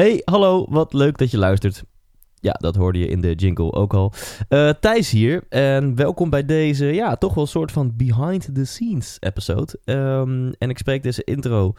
Hey, hallo, wat leuk dat je luistert. Ja, dat hoorde je in de jingle ook al. Uh, Thijs hier en welkom bij deze, ja, toch wel een soort van behind the scenes episode. Um, en ik spreek deze intro,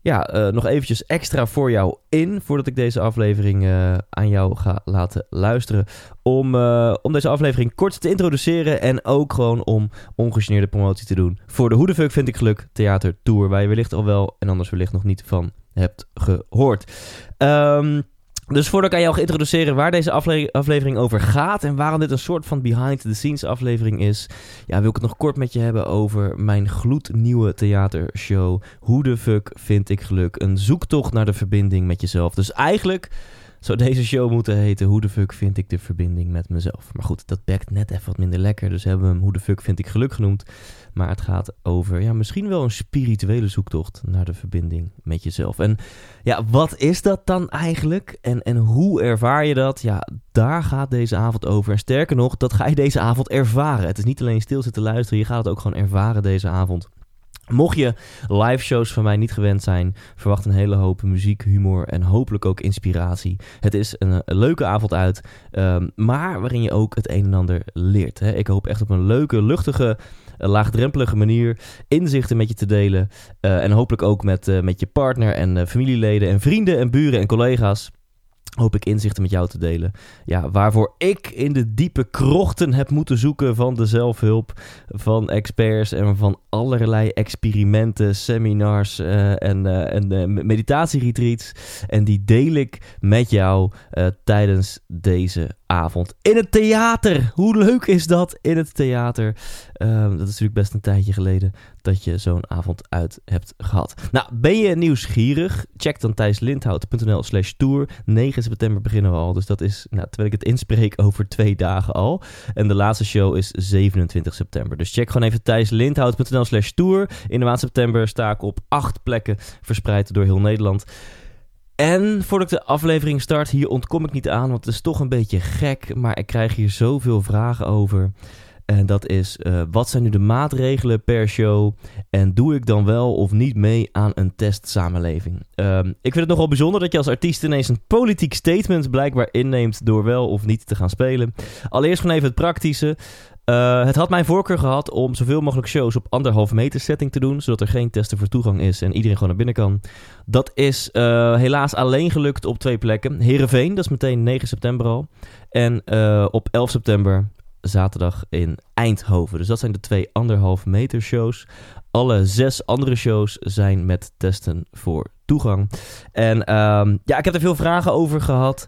ja, uh, nog eventjes extra voor jou in, voordat ik deze aflevering uh, aan jou ga laten luisteren. Om, om deze aflevering kort te introduceren en ook gewoon om ongegeneerde promotie te doen voor de Hoe Vind Ik Geluk Theater Tour, waar je wellicht al wel en anders wellicht nog niet van hebt gehoord. Um, dus voordat ik aan jou ga introduceren waar deze afle aflevering over gaat en waarom dit een soort van behind-the-scenes aflevering is, ja, wil ik het nog kort met je hebben over mijn gloednieuwe theatershow. Hoe de fuck vind ik geluk? Een zoektocht naar de verbinding met jezelf. Dus eigenlijk zou deze show moeten heten Hoe de fuck vind ik de verbinding met mezelf? Maar goed, dat bekt net even wat minder lekker. Dus hebben we hem Hoe de fuck vind ik geluk genoemd. Maar het gaat over ja, misschien wel een spirituele zoektocht naar de verbinding met jezelf. En ja, wat is dat dan eigenlijk? En, en hoe ervaar je dat? Ja, daar gaat deze avond over. En sterker nog, dat ga je deze avond ervaren. Het is niet alleen stil zitten luisteren, je gaat het ook gewoon ervaren deze avond. Mocht je live shows van mij niet gewend zijn, verwacht een hele hoop muziek, humor en hopelijk ook inspiratie. Het is een, leuke avond uit, um, maar waarin je ook het een en ander leert. Hè. Ik hoop echt op een leuke, luchtige, laagdrempelige manier inzichten met je te delen. Uh, en hopelijk ook met, uh, met je partner en familieleden en vrienden en buren en collega's hoop ik inzichten met jou te delen. Ja, waarvoor ik in de diepe krochten heb moeten zoeken van de zelfhulp, van experts en van allerlei experimenten, seminars uh, en, uh, en uh, meditatieretreats. En die deel ik met jou tijdens deze avond in het theater. Hoe leuk is dat in het theater? Uh, dat is natuurlijk best een tijdje geleden dat je zo'n avond uit hebt gehad. Nou, ben je nieuwsgierig? Check dan thijslindhout.nl slash tour. 9 september beginnen we al, dus dat is, nou, terwijl ik het inspreek, over twee dagen al. En de laatste show is 27 september. Dus check gewoon even thijslindhout.nl slash tour. In de maand september sta ik op acht plekken verspreid door heel Nederland. En voordat ik de aflevering start, hier ontkom ik niet aan, want het is toch een beetje gek, maar ik krijg hier zoveel vragen over. En dat is, uh, wat zijn nu de maatregelen per show? En doe ik dan wel of niet mee aan een testsamenleving? Uh, ik vind het nogal bijzonder dat je als artiest ineens een politiek statement blijkbaar inneemt door wel of niet te gaan spelen. Allereerst gewoon even het praktische. Uh, het had mijn voorkeur gehad om zoveel mogelijk shows op anderhalf meter setting te doen, zodat er geen testen voor toegang is en iedereen gewoon naar binnen kan. Dat is uh, helaas alleen gelukt op twee plekken. Heerenveen, dat is meteen 9 september al. En op 11 september, zaterdag in Eindhoven. Dus dat zijn de twee anderhalf meter shows. Alle zes andere shows zijn met testen voor toegang. En um, ja, ik heb er veel vragen over gehad.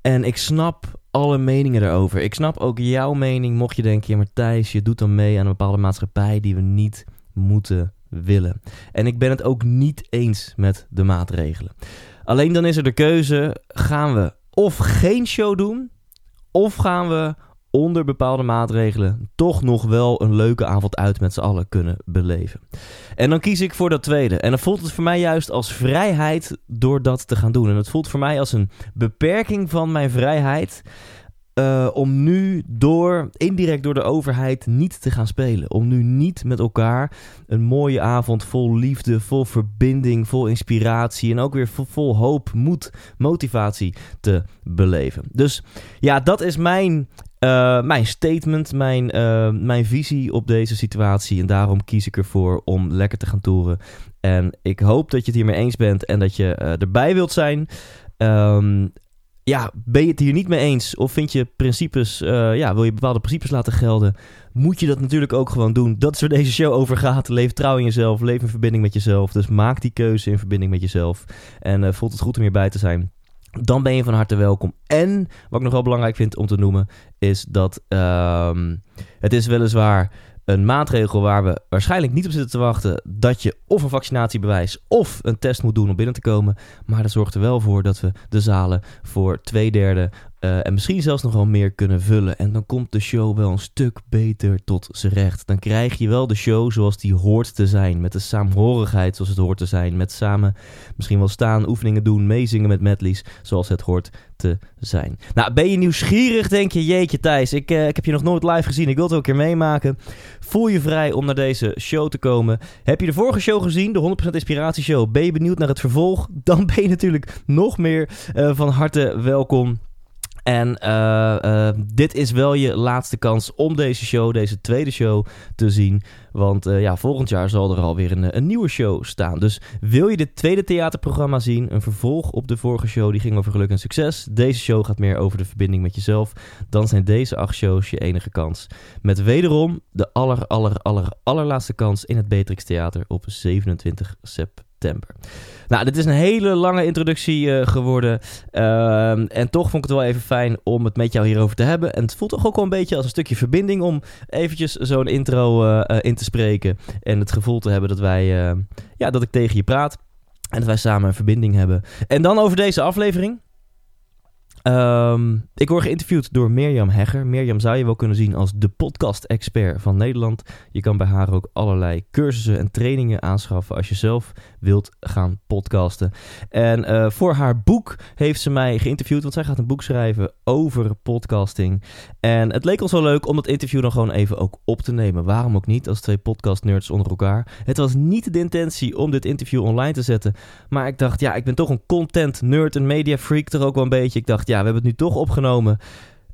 En ik snap alle meningen daarover. Ik snap ook jouw mening, mocht je denken, ja maar Thijs, je doet dan mee aan een bepaalde maatschappij die we niet moeten willen. En ik ben het ook niet eens met de maatregelen. Alleen dan is er de keuze, gaan we of geen show doen, of gaan we onder bepaalde maatregelen toch nog wel een leuke avond uit met z'n allen kunnen beleven. En dan kies ik voor dat tweede. En dan voelt het voor mij juist als vrijheid door dat te gaan doen. En het voelt voor mij als een beperking van mijn vrijheid. Uh, om nu door, indirect door de overheid, niet te gaan spelen. Om nu niet met elkaar een mooie avond vol liefde, vol verbinding, vol inspiratie en ook weer vol, hoop, moed, motivatie te beleven. Dus ja, dat is mijn uh, mijn statement, mijn, uh, mijn visie op deze situatie. En daarom kies ik ervoor om lekker te gaan toeren. En ik hoop dat je het hiermee eens bent en dat je erbij wilt zijn. Um, ja, ben je het hier niet mee eens? Of vind je principes, ja, wil je bepaalde principes laten gelden? Moet je dat natuurlijk ook gewoon doen. Dat is waar deze show over gaat. Leef trouw in jezelf, leef in verbinding met jezelf. Dus maak die keuze in verbinding met jezelf. En voelt het goed om hierbij te zijn dan ben je van harte welkom. En wat ik nog wel belangrijk vind om te noemen, is dat um, het is weliswaar een maatregel waar we waarschijnlijk niet op zitten te wachten dat je of een vaccinatiebewijs of een test moet doen om binnen te komen. Maar dat zorgt er wel voor dat we de zalen voor twee derde Uh, en misschien zelfs nog wel meer kunnen vullen. En dan komt de show wel een stuk beter tot zijn recht. Dan krijg je wel de show zoals die hoort te zijn. Met de saamhorigheid zoals het hoort te zijn. Met samen misschien wel staan, oefeningen doen, meezingen met medleys zoals het hoort te zijn. Nou, ben je nieuwsgierig? Denk je, jeetje Thijs, ik, uh, ik heb je nog nooit live gezien. Ik wil het ook een keer meemaken. Voel je vrij om naar deze show te komen. Heb je de vorige show gezien, de 100% Inspiratie Show? Ben je benieuwd naar het vervolg? Dan ben je natuurlijk nog meer uh, van harte welkom. En uh, uh, dit is wel je laatste kans om deze show, deze tweede show, te zien. Want uh, ja, volgend jaar zal er alweer een, een nieuwe show staan. Dus wil je dit tweede theaterprogramma zien, een vervolg op de vorige show, die ging over geluk en succes. Deze show gaat meer over de verbinding met jezelf. Dan zijn deze acht shows je enige kans. Met wederom de aller, aller, aller, allerlaatste kans in het Beatrix Theater op 27 september. Nou, dit is een hele lange introductie uh, geworden. Uh, en toch vond ik het wel even fijn om het met jou hierover te hebben. En het voelt toch ook wel een beetje als een stukje verbinding om eventjes zo'n intro uh, in te spreken. En het gevoel te hebben dat wij, ja, dat ik tegen je praat. En dat wij samen een verbinding hebben. En dan over deze aflevering. Um, ik word geïnterviewd door Mirjam Hegger. Mirjam zou je wel kunnen zien als de podcast-expert van Nederland. Je kan bij haar ook allerlei cursussen en trainingen aanschaffen als je zelf wilt gaan podcasten. En uh, voor haar boek heeft ze mij geïnterviewd, want zij gaat een boek schrijven over podcasting. En het leek ons wel leuk om het interview dan gewoon even ook op te nemen. Waarom ook niet, als twee podcast-nerds onder elkaar. Het was niet de intentie om dit interview online te zetten. Maar ik dacht, ja, ik ben toch een content-nerd, een media-freak er ook wel een beetje. Ik dacht, ja, we hebben het nu toch opgenomen.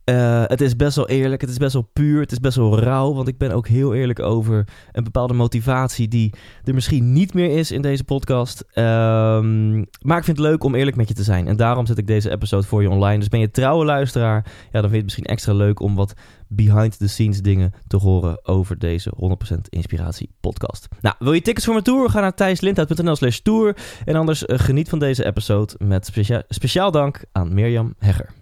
Uh, het is best wel eerlijk, het is best wel puur, het is best wel rauw. Want ik ben ook heel eerlijk over een bepaalde motivatie die er misschien niet meer is in deze podcast. Um, maar ik vind het leuk om eerlijk met je te zijn. En daarom zet ik deze episode voor je online. Dus ben je trouwe luisteraar, ja, dan vind je het misschien extra leuk om wat behind the scenes dingen te horen over deze 100% inspiratie podcast. Nou, wil je tickets voor mijn tour? Ga naar thijslindhout.nl slash tour. En anders uh, geniet van deze episode met specia speciaal dank aan Mirjam Hegger.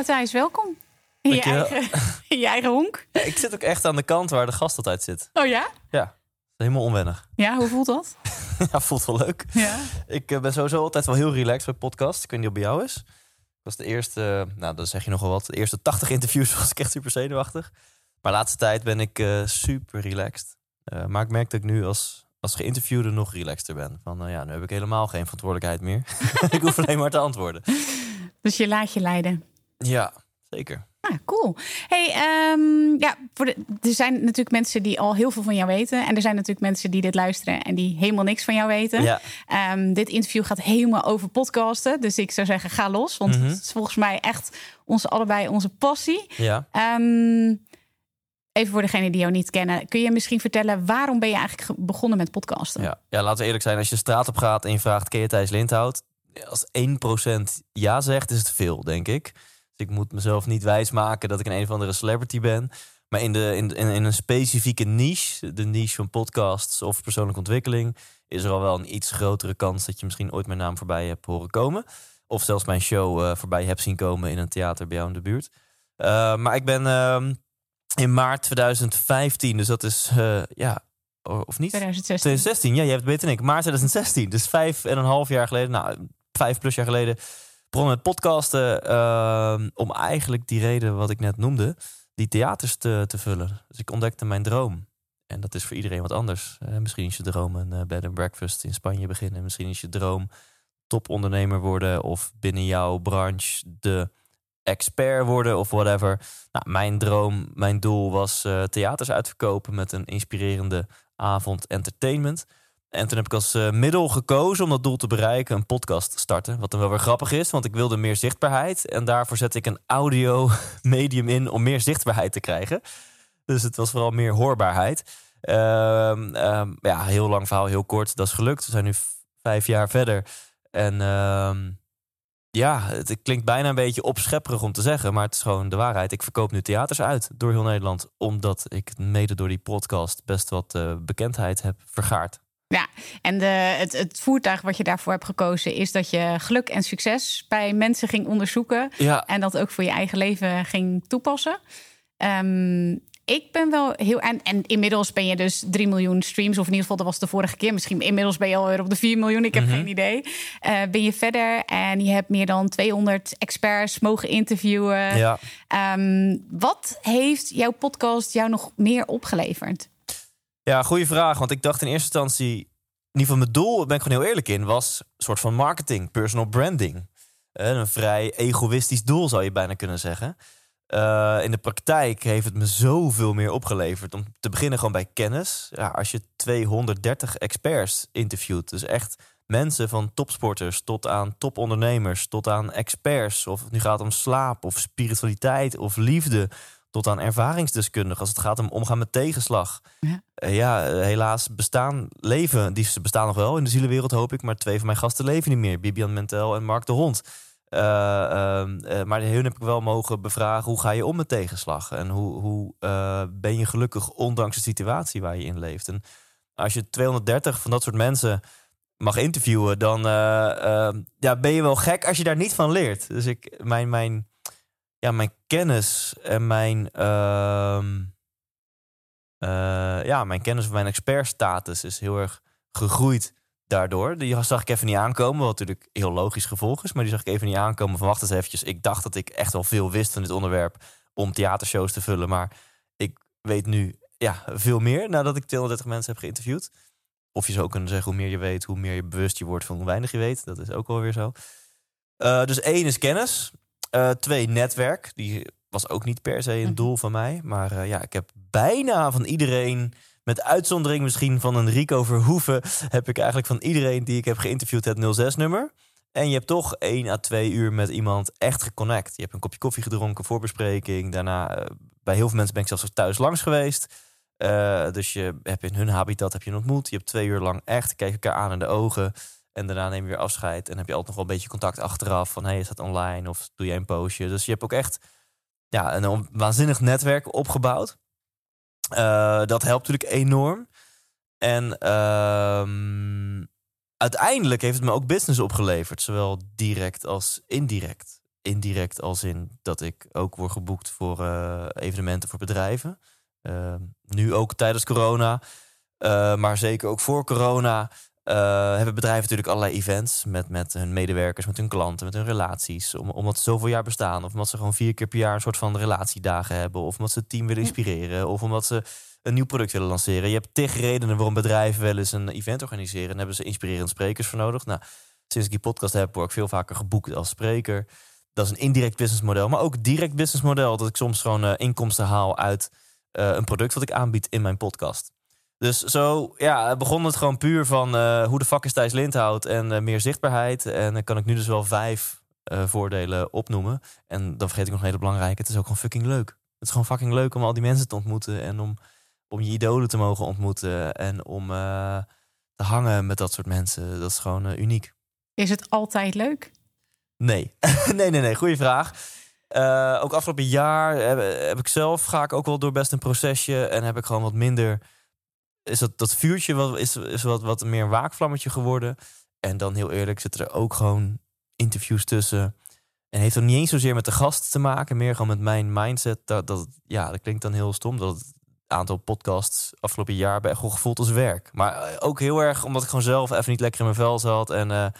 Nou Thijs, welkom. In je, eigen, in je eigen honk. Ja, ik zit ook echt aan de kant waar de gast altijd zit. Oh ja? Ja, helemaal onwennig. Ja, hoe voelt dat? ja, voelt wel leuk. Ja. Ik uh, ben sowieso altijd wel heel relaxed bij podcast. Ik weet niet of bij jou is. Ik was de eerste, nou dan zeg je nogal wat, de eerste 80 interviews was ik echt super zenuwachtig. Maar de laatste tijd ben ik uh, super relaxed. Uh, maar ik merk dat ik nu als, als geïnterviewde nog relaxter ben. Van ja, nu heb ik helemaal geen verantwoordelijkheid meer. ik hoef alleen maar te antwoorden. Dus je laat je leiden. Ja, zeker. Ah, cool. Hey, um, ja, voor de, er zijn natuurlijk mensen die al heel veel van jou weten. En er zijn natuurlijk mensen die dit luisteren en die helemaal niks van jou weten. Ja. Um, dit interview gaat helemaal over podcasten. Dus ik zou zeggen, ga los. Want Mhm. het is volgens mij echt ons allebei onze passie. Ja. Um, even voor degenen die jou niet kennen. Kun je misschien vertellen, waarom ben je eigenlijk ge- begonnen met podcasten? Ja. ja, laten we eerlijk zijn. Als je de straat op gaat en je vraagt, ken je Thijs Lindhout? Als 1% ja zegt, is het veel, denk ik. Dus ik moet mezelf niet wijsmaken dat ik een een of andere celebrity ben. Maar in, de, in, in, een specifieke niche, de niche van podcasts of persoonlijke ontwikkeling... is er al wel een iets grotere kans dat je misschien ooit mijn naam voorbij hebt horen komen. Of zelfs mijn show uh, voorbij hebt zien komen in een theater bij jou in de buurt. Uh, maar ik ben uh, in maart 2015, dus dat is, uh, ja, of niet? 2016. 2016, ja, je hebt het beter dan ik. Maart 2016, dus vijf en een half jaar geleden, nou, vijf plus jaar geleden, begonnen met podcasten. Uh, om eigenlijk die reden wat ik net noemde, die theaters te, te vullen. Dus ik ontdekte mijn droom. En dat is voor iedereen wat anders. Misschien is je droom een uh, bed and breakfast in Spanje beginnen. Misschien is je droom topondernemer worden of binnen jouw branche de expert worden of whatever. Nou, mijn droom, mijn doel was uh, theaters uitverkopen met een inspirerende avond entertainment. En toen heb ik als uh, middel gekozen om dat doel te bereiken een podcast starten. Wat dan wel weer grappig is, want ik wilde meer zichtbaarheid. En daarvoor zet ik een audio medium in om meer zichtbaarheid te krijgen. Dus het was vooral meer hoorbaarheid. Uh, ja, heel lang verhaal, heel kort. Dat is gelukt. We zijn nu vijf jaar verder. En ehm, ja, het klinkt bijna een beetje opschepperig om te zeggen, maar het is gewoon de waarheid. Ik verkoop nu theaters uit door heel Nederland, omdat ik mede door die podcast best wat uh, bekendheid heb vergaard. Ja, en de, het, het, voertuig wat je daarvoor hebt gekozen is dat je geluk en succes bij mensen ging onderzoeken ja. en dat ook voor je eigen leven ging toepassen. Um, ik ben wel heel. En, en inmiddels ben je dus 3 miljoen streams. Of in ieder geval, dat was de vorige keer. Misschien inmiddels ben je alweer op de 4 miljoen. Ik heb Mhm. geen idee. Eh, ben je verder en je hebt meer dan 200 experts mogen interviewen. Ja. Ehm, wat heeft jouw podcast jou nog meer opgeleverd? Ja, goede vraag. Want ik dacht in eerste instantie, in ieder geval mijn doel, daar ben ik gewoon heel eerlijk in, was een soort van marketing, personal branding. Eh, Een vrij egoïstisch doel zou je bijna kunnen zeggen. Eh, in de praktijk heeft het me zoveel meer opgeleverd. Om te beginnen gewoon bij kennis. Ja, als je 230 experts interviewt, dus echt mensen van topsporters tot aan topondernemers, tot aan experts, of het nu gaat om slaap of spiritualiteit of liefde, tot aan ervaringsdeskundigen als het gaat om omgaan met tegenslag. Ja. Eh, ja, eh, helaas bestaan leven, die ze bestaan nog wel in de zielenwereld hoop ik, maar twee van mijn gasten leven niet meer, Bibian Mentel en Mark de Hond. Eh, ehm, eh, maar hun heb ik wel mogen bevragen, hoe ga je om met tegenslag? En hoe, hoe ben je gelukkig ondanks de situatie waar je in leeft? En als je 230 van dat soort mensen mag interviewen, dan eh, eh, ja, ben je wel gek als je daar niet van leert. Dus ik, mijn, mijn, ja, mijn kennis en mijn, ehm, eh, ja, mijn kennis van mijn expertstatus is heel erg gegroeid daardoor. Die zag ik even niet aankomen, wat natuurlijk heel logisch gevolg is. Maar die zag ik even niet aankomen van wacht eens eventjes. Ik dacht dat ik echt wel veel wist van dit onderwerp om theatershows te vullen. Maar ik weet nu ja, veel meer nadat ik 230 mensen heb geïnterviewd. Of je zou kunnen zeggen, hoe meer je weet, hoe meer je bewust je wordt van hoe weinig je weet. Dat is ook wel weer zo. Eh, dus één is kennis. Eh, twee, netwerk. Die was ook niet per se een Mhm. doel van mij. Maar eh, ja, ik heb bijna van iedereen, met uitzondering misschien van een Rico Verhoeven, heb ik eigenlijk van iedereen die ik heb geïnterviewd het 06-nummer. En je hebt toch één à twee uur met iemand echt geconnect. Je hebt een kopje koffie gedronken, voorbespreking. Daarna, eh, bij heel veel mensen ben ik zelfs thuis langs geweest. Dus je hebt in hun habitat heb je ontmoet. Je hebt twee uur lang echt, kijk elkaar aan in de ogen. En daarna neem je weer afscheid. En heb je altijd nog wel een beetje contact achteraf. Van, hey, is dat online? Of doe jij een postje? Dus je hebt ook echt ja, een waanzinnig netwerk opgebouwd. Eh, dat helpt natuurlijk enorm. En ehm, uiteindelijk heeft het me ook business opgeleverd. Zowel direct als indirect. Indirect als in dat ik ook word geboekt voor eh, evenementen voor bedrijven. Ehm, nu ook tijdens corona. Eh, maar zeker ook voor corona eh, hebben bedrijven natuurlijk allerlei events met, met hun medewerkers, met hun klanten, met hun relaties. Om, omdat ze zoveel jaar bestaan. Of omdat ze gewoon vier keer per jaar een soort van relatiedagen hebben. Of omdat ze het team willen inspireren. Of omdat ze een nieuw product willen lanceren. Je hebt tig redenen waarom bedrijven wel eens een event organiseren. En daar hebben ze inspirerende sprekers voor nodig. Nou, sinds ik die podcast heb, word ik veel vaker geboekt als spreker. Dat is een indirect businessmodel. Maar ook direct businessmodel. Dat ik soms gewoon eh, inkomsten haal uit eh, een product wat ik aanbied in mijn podcast. Dus zo ja, begon het gewoon puur van eh, hoe de fuck is Thijs Lindhout en eh, meer zichtbaarheid. En dan kan ik nu dus wel vijf eh, voordelen opnoemen. En dan vergeet ik nog een hele belangrijke. Het is ook gewoon fucking leuk. Het is gewoon fucking leuk om al die mensen te ontmoeten. En om, om je idolen te mogen ontmoeten. En om te hangen met dat soort mensen. Dat is gewoon uniek. Is het altijd leuk? Nee, nee, nee, nee. Goeie vraag. Ook afgelopen jaar heb, heb ik zelf, ga ik ook wel door best een procesje. En heb ik gewoon wat minder. Is dat, dat vuurtje wat, is, is wat, wat meer een waakvlammetje geworden. En dan heel eerlijk zitten er ook gewoon interviews tussen. En heeft dan niet eens zozeer met de gast te maken, meer gewoon met mijn mindset. Dat, dat, ja, dat klinkt dan heel stom. Dat het aantal podcasts afgelopen jaar bij wel gevoeld als werk. Maar eh, ook heel erg omdat ik gewoon zelf even niet lekker in mijn vel zat. En eh, eh,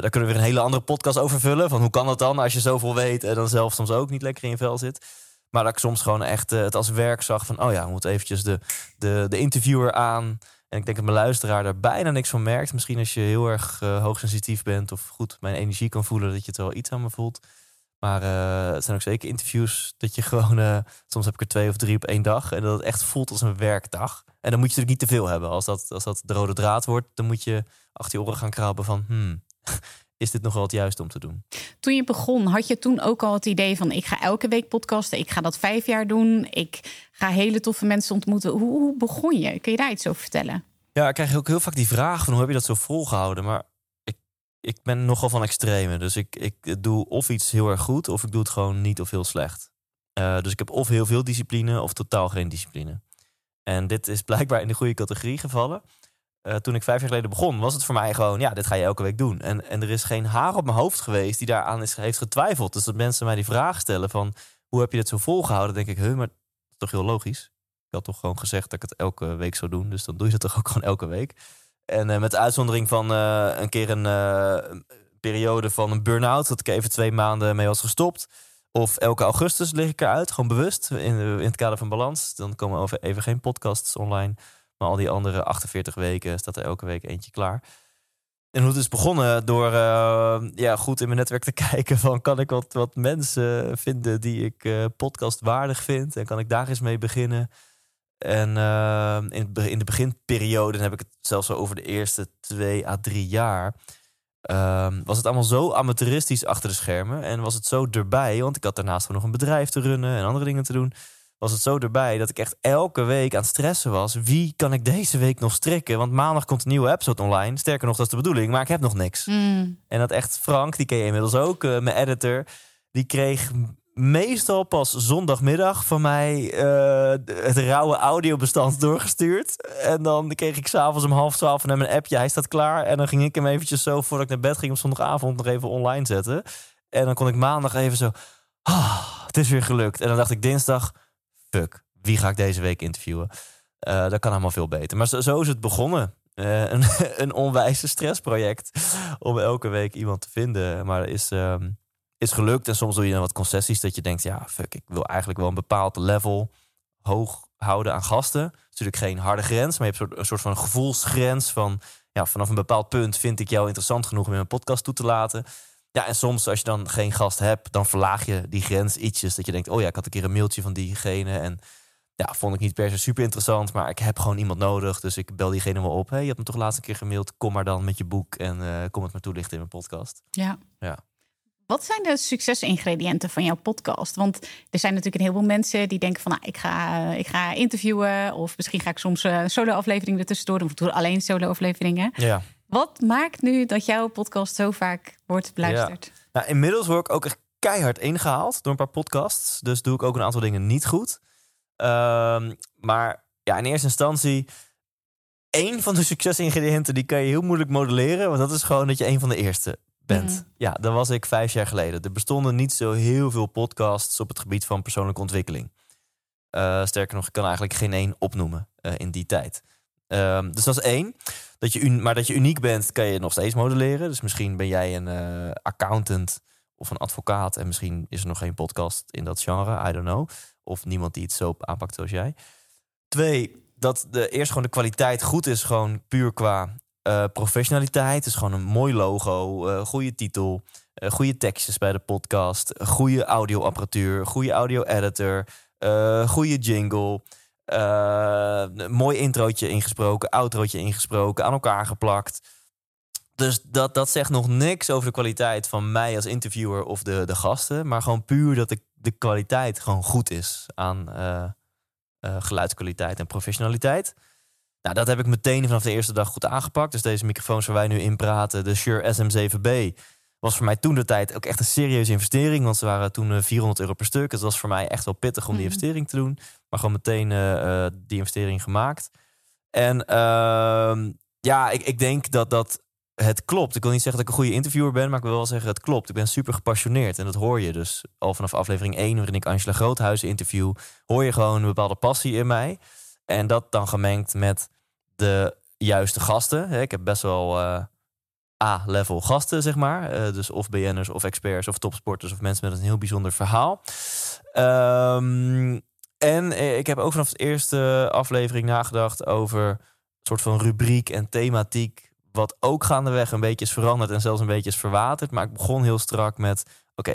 daar kunnen we weer een hele andere podcast over vullen. Van hoe kan dat dan als je zoveel weet en dan zelf soms ook niet lekker in je vel zit. Maar dat ik soms gewoon echt eh, het als werk zag van... oh ja, we moeten eventjes de, de, de interviewer aan. En ik denk dat mijn luisteraar daar bijna niks van merkt. Misschien als je heel erg eh, hoogsensitief bent... of goed mijn energie kan voelen, dat je het wel iets aan me voelt. Maar eh, het zijn ook zeker interviews dat je gewoon... soms heb ik er twee of drie op één dag... en dat het echt voelt als een werkdag. En dan moet je natuurlijk niet te veel hebben. Als dat, als dat de rode draad wordt, dan moet je achter je oren gaan krabben van... Hmm, is dit nog wel het juiste om te doen? Toen je begon, had je toen ook al het idee van ik ga elke week podcasten, ik ga dat vijf jaar doen, ik ga hele toffe mensen ontmoeten. Hoe, hoe begon je? Kun je daar iets over vertellen? Ja, ik krijg ook heel vaak die vraag van hoe heb je dat zo volgehouden? Maar ik, ik ben nogal van extreme. Dus ik, ik doe of iets heel erg goed of ik doe het gewoon niet of heel slecht. Eh, dus ik heb of heel veel discipline of totaal geen discipline. En dit is blijkbaar in de goede categorie gevallen. Eh, toen ik vijf jaar geleden begon, was het voor mij gewoon, ja, dit ga je elke week doen. En, en er is geen haar op mijn hoofd geweest die daaraan is, heeft getwijfeld. Dus dat mensen mij die vraag stellen van, hoe heb je dit zo volgehouden? denk ik, maar toch heel logisch. Ik had toch gewoon gezegd dat ik het elke week zou doen. Dus dan doe je dat toch ook gewoon elke week. En eh, met de uitzondering van eh, een keer een een periode van een burn-out... dat ik even twee maanden mee was gestopt. Of elke augustus lig ik eruit, gewoon bewust. In, in het kader van balans. Dan komen over even geen podcasts online. Maar al die andere 48 weken staat er elke week eentje klaar. En hoe het is begonnen door eh, ja, goed in mijn netwerk te kijken van kan ik wat, wat mensen vinden die ik eh, podcast waardig vind en kan ik daar eens mee beginnen. En eh, in, in de beginperiode, dan heb ik het zelfs over de eerste twee à drie jaar, ehm, was het allemaal zo amateuristisch achter de schermen en was het zo erbij, want ik had daarnaast nog een bedrijf te runnen en andere dingen te doen was het zo erbij dat ik echt elke week aan het stressen was. Wie kan ik deze week nog strikken? Want maandag komt een nieuwe episode online. Sterker nog, dat is de bedoeling, maar ik heb nog niks. Mm. En dat echt Frank, die ken je inmiddels ook, eh, mijn editor, die kreeg meestal pas zondagmiddag van mij eh, het rauwe audiobestand doorgestuurd. En dan kreeg ik s'avonds om half twaalf van hem een appje, hij staat klaar. En dan ging ik hem eventjes zo, voordat ik naar bed ging op zondagavond, nog even online zetten. En dan kon ik maandag even zo, ah, het is weer gelukt. En dan dacht ik dinsdag, fuck, wie ga ik deze week interviewen? Eh, dat kan allemaal veel beter. Maar zo, is het begonnen. Eh, een, een onwijze stressproject om elke week iemand te vinden. Maar is, ehm, is gelukt. En soms doe je dan wat concessies dat je denkt... ja, fuck, ik wil eigenlijk wel een bepaald level hoog houden aan gasten. Het is natuurlijk geen harde grens, maar je hebt een soort van gevoelsgrens van... ja, vanaf een bepaald punt vind ik jou interessant genoeg om in mijn podcast toe te laten. Ja, en soms als je dan geen gast hebt, dan verlaag je die grens ietsjes. Dat je denkt, oh ja, ik had een keer een mailtje van diegene en ja, vond ik niet per se super interessant, maar ik heb gewoon iemand nodig. Dus ik bel diegene wel op. Hey, je hebt me toch laatst een keer gemaild. Kom maar dan met je boek en eh, kom het maar toelichten in mijn podcast. Ja. Ja. Wat zijn de succesingrediënten van jouw podcast? Want er zijn natuurlijk een heleboel mensen die denken van... Nou, ik, ga, ik ga interviewen of misschien ga ik soms eh, een solo-aflevering ertussendoor doen. Of ik doe alleen solo-afleveringen. Ja. Wat maakt nu dat jouw podcast zo vaak wordt beluisterd? Nou, inmiddels word ik ook echt keihard ingehaald door een paar podcasts. Dus doe ik ook een aantal dingen niet goed. Ehm, maar ja, in eerste instantie... één van de succesingrediënten die kan je heel moeilijk modelleren. Want dat is gewoon dat je een van de eerste bent. Mhm. Ja, dat was ik vijf jaar geleden. Er bestonden niet zo heel veel podcasts op het gebied van persoonlijke ontwikkeling. Eh, sterker nog, ik kan eigenlijk geen één opnoemen eh, in die tijd. Ehm, dus dat is één. Dat je maar dat je uniek bent, kan je nog steeds modelleren. Dus misschien ben jij een eh, accountant of een advocaat. En misschien is er nog geen podcast in dat genre. I don't know. Of niemand die het zo aanpakt zoals jij. Twee, dat de, eerst gewoon de kwaliteit goed is. Gewoon puur qua eh, professionaliteit. Dus gewoon een mooi logo, eh, goede titel, eh, goede tekstjes bij de podcast, goede audioapparatuur, goede audio-editor, goede jingle. Eh, een mooi introotje ingesproken, outrootje ingesproken, aan elkaar geplakt. Dus dat, dat zegt nog niks over de kwaliteit van mij als interviewer of de, de gasten. Maar gewoon puur dat de, de kwaliteit gewoon goed is aan eh, eh, geluidskwaliteit en professionaliteit. Nou, dat heb ik meteen vanaf de eerste dag goed aangepakt. Dus deze microfoons waar wij nu in praten, de Shure SM7B, was voor mij toen de tijd ook echt een serieuze investering. Want ze waren toen eh, 400 euro per stuk. Het was voor mij echt wel pittig om die Mhm. investering te doen. Maar gewoon meteen eh, eh, die investering gemaakt. En ehm, ja, ik, ik denk dat dat het klopt. Ik wil niet zeggen dat ik een goede interviewer ben, maar ik wil wel zeggen het klopt. Ik ben super gepassioneerd en dat hoor je dus al vanaf aflevering 1, waarin ik Angela Groothuizen interview, hoor je gewoon een bepaalde passie in mij. En dat dan gemengd met de juiste gasten. Ik heb best wel eh, A-level gasten, zeg maar. Eh, dus of BN'ers of experts of topsporters of mensen met een heel bijzonder verhaal. Ehm, en eh, ik heb ook vanaf de eerste aflevering nagedacht over een soort van rubriek en thematiek. Wat ook gaandeweg een beetje is veranderd en zelfs een beetje is verwaterd. Maar ik begon heel strak met: oké,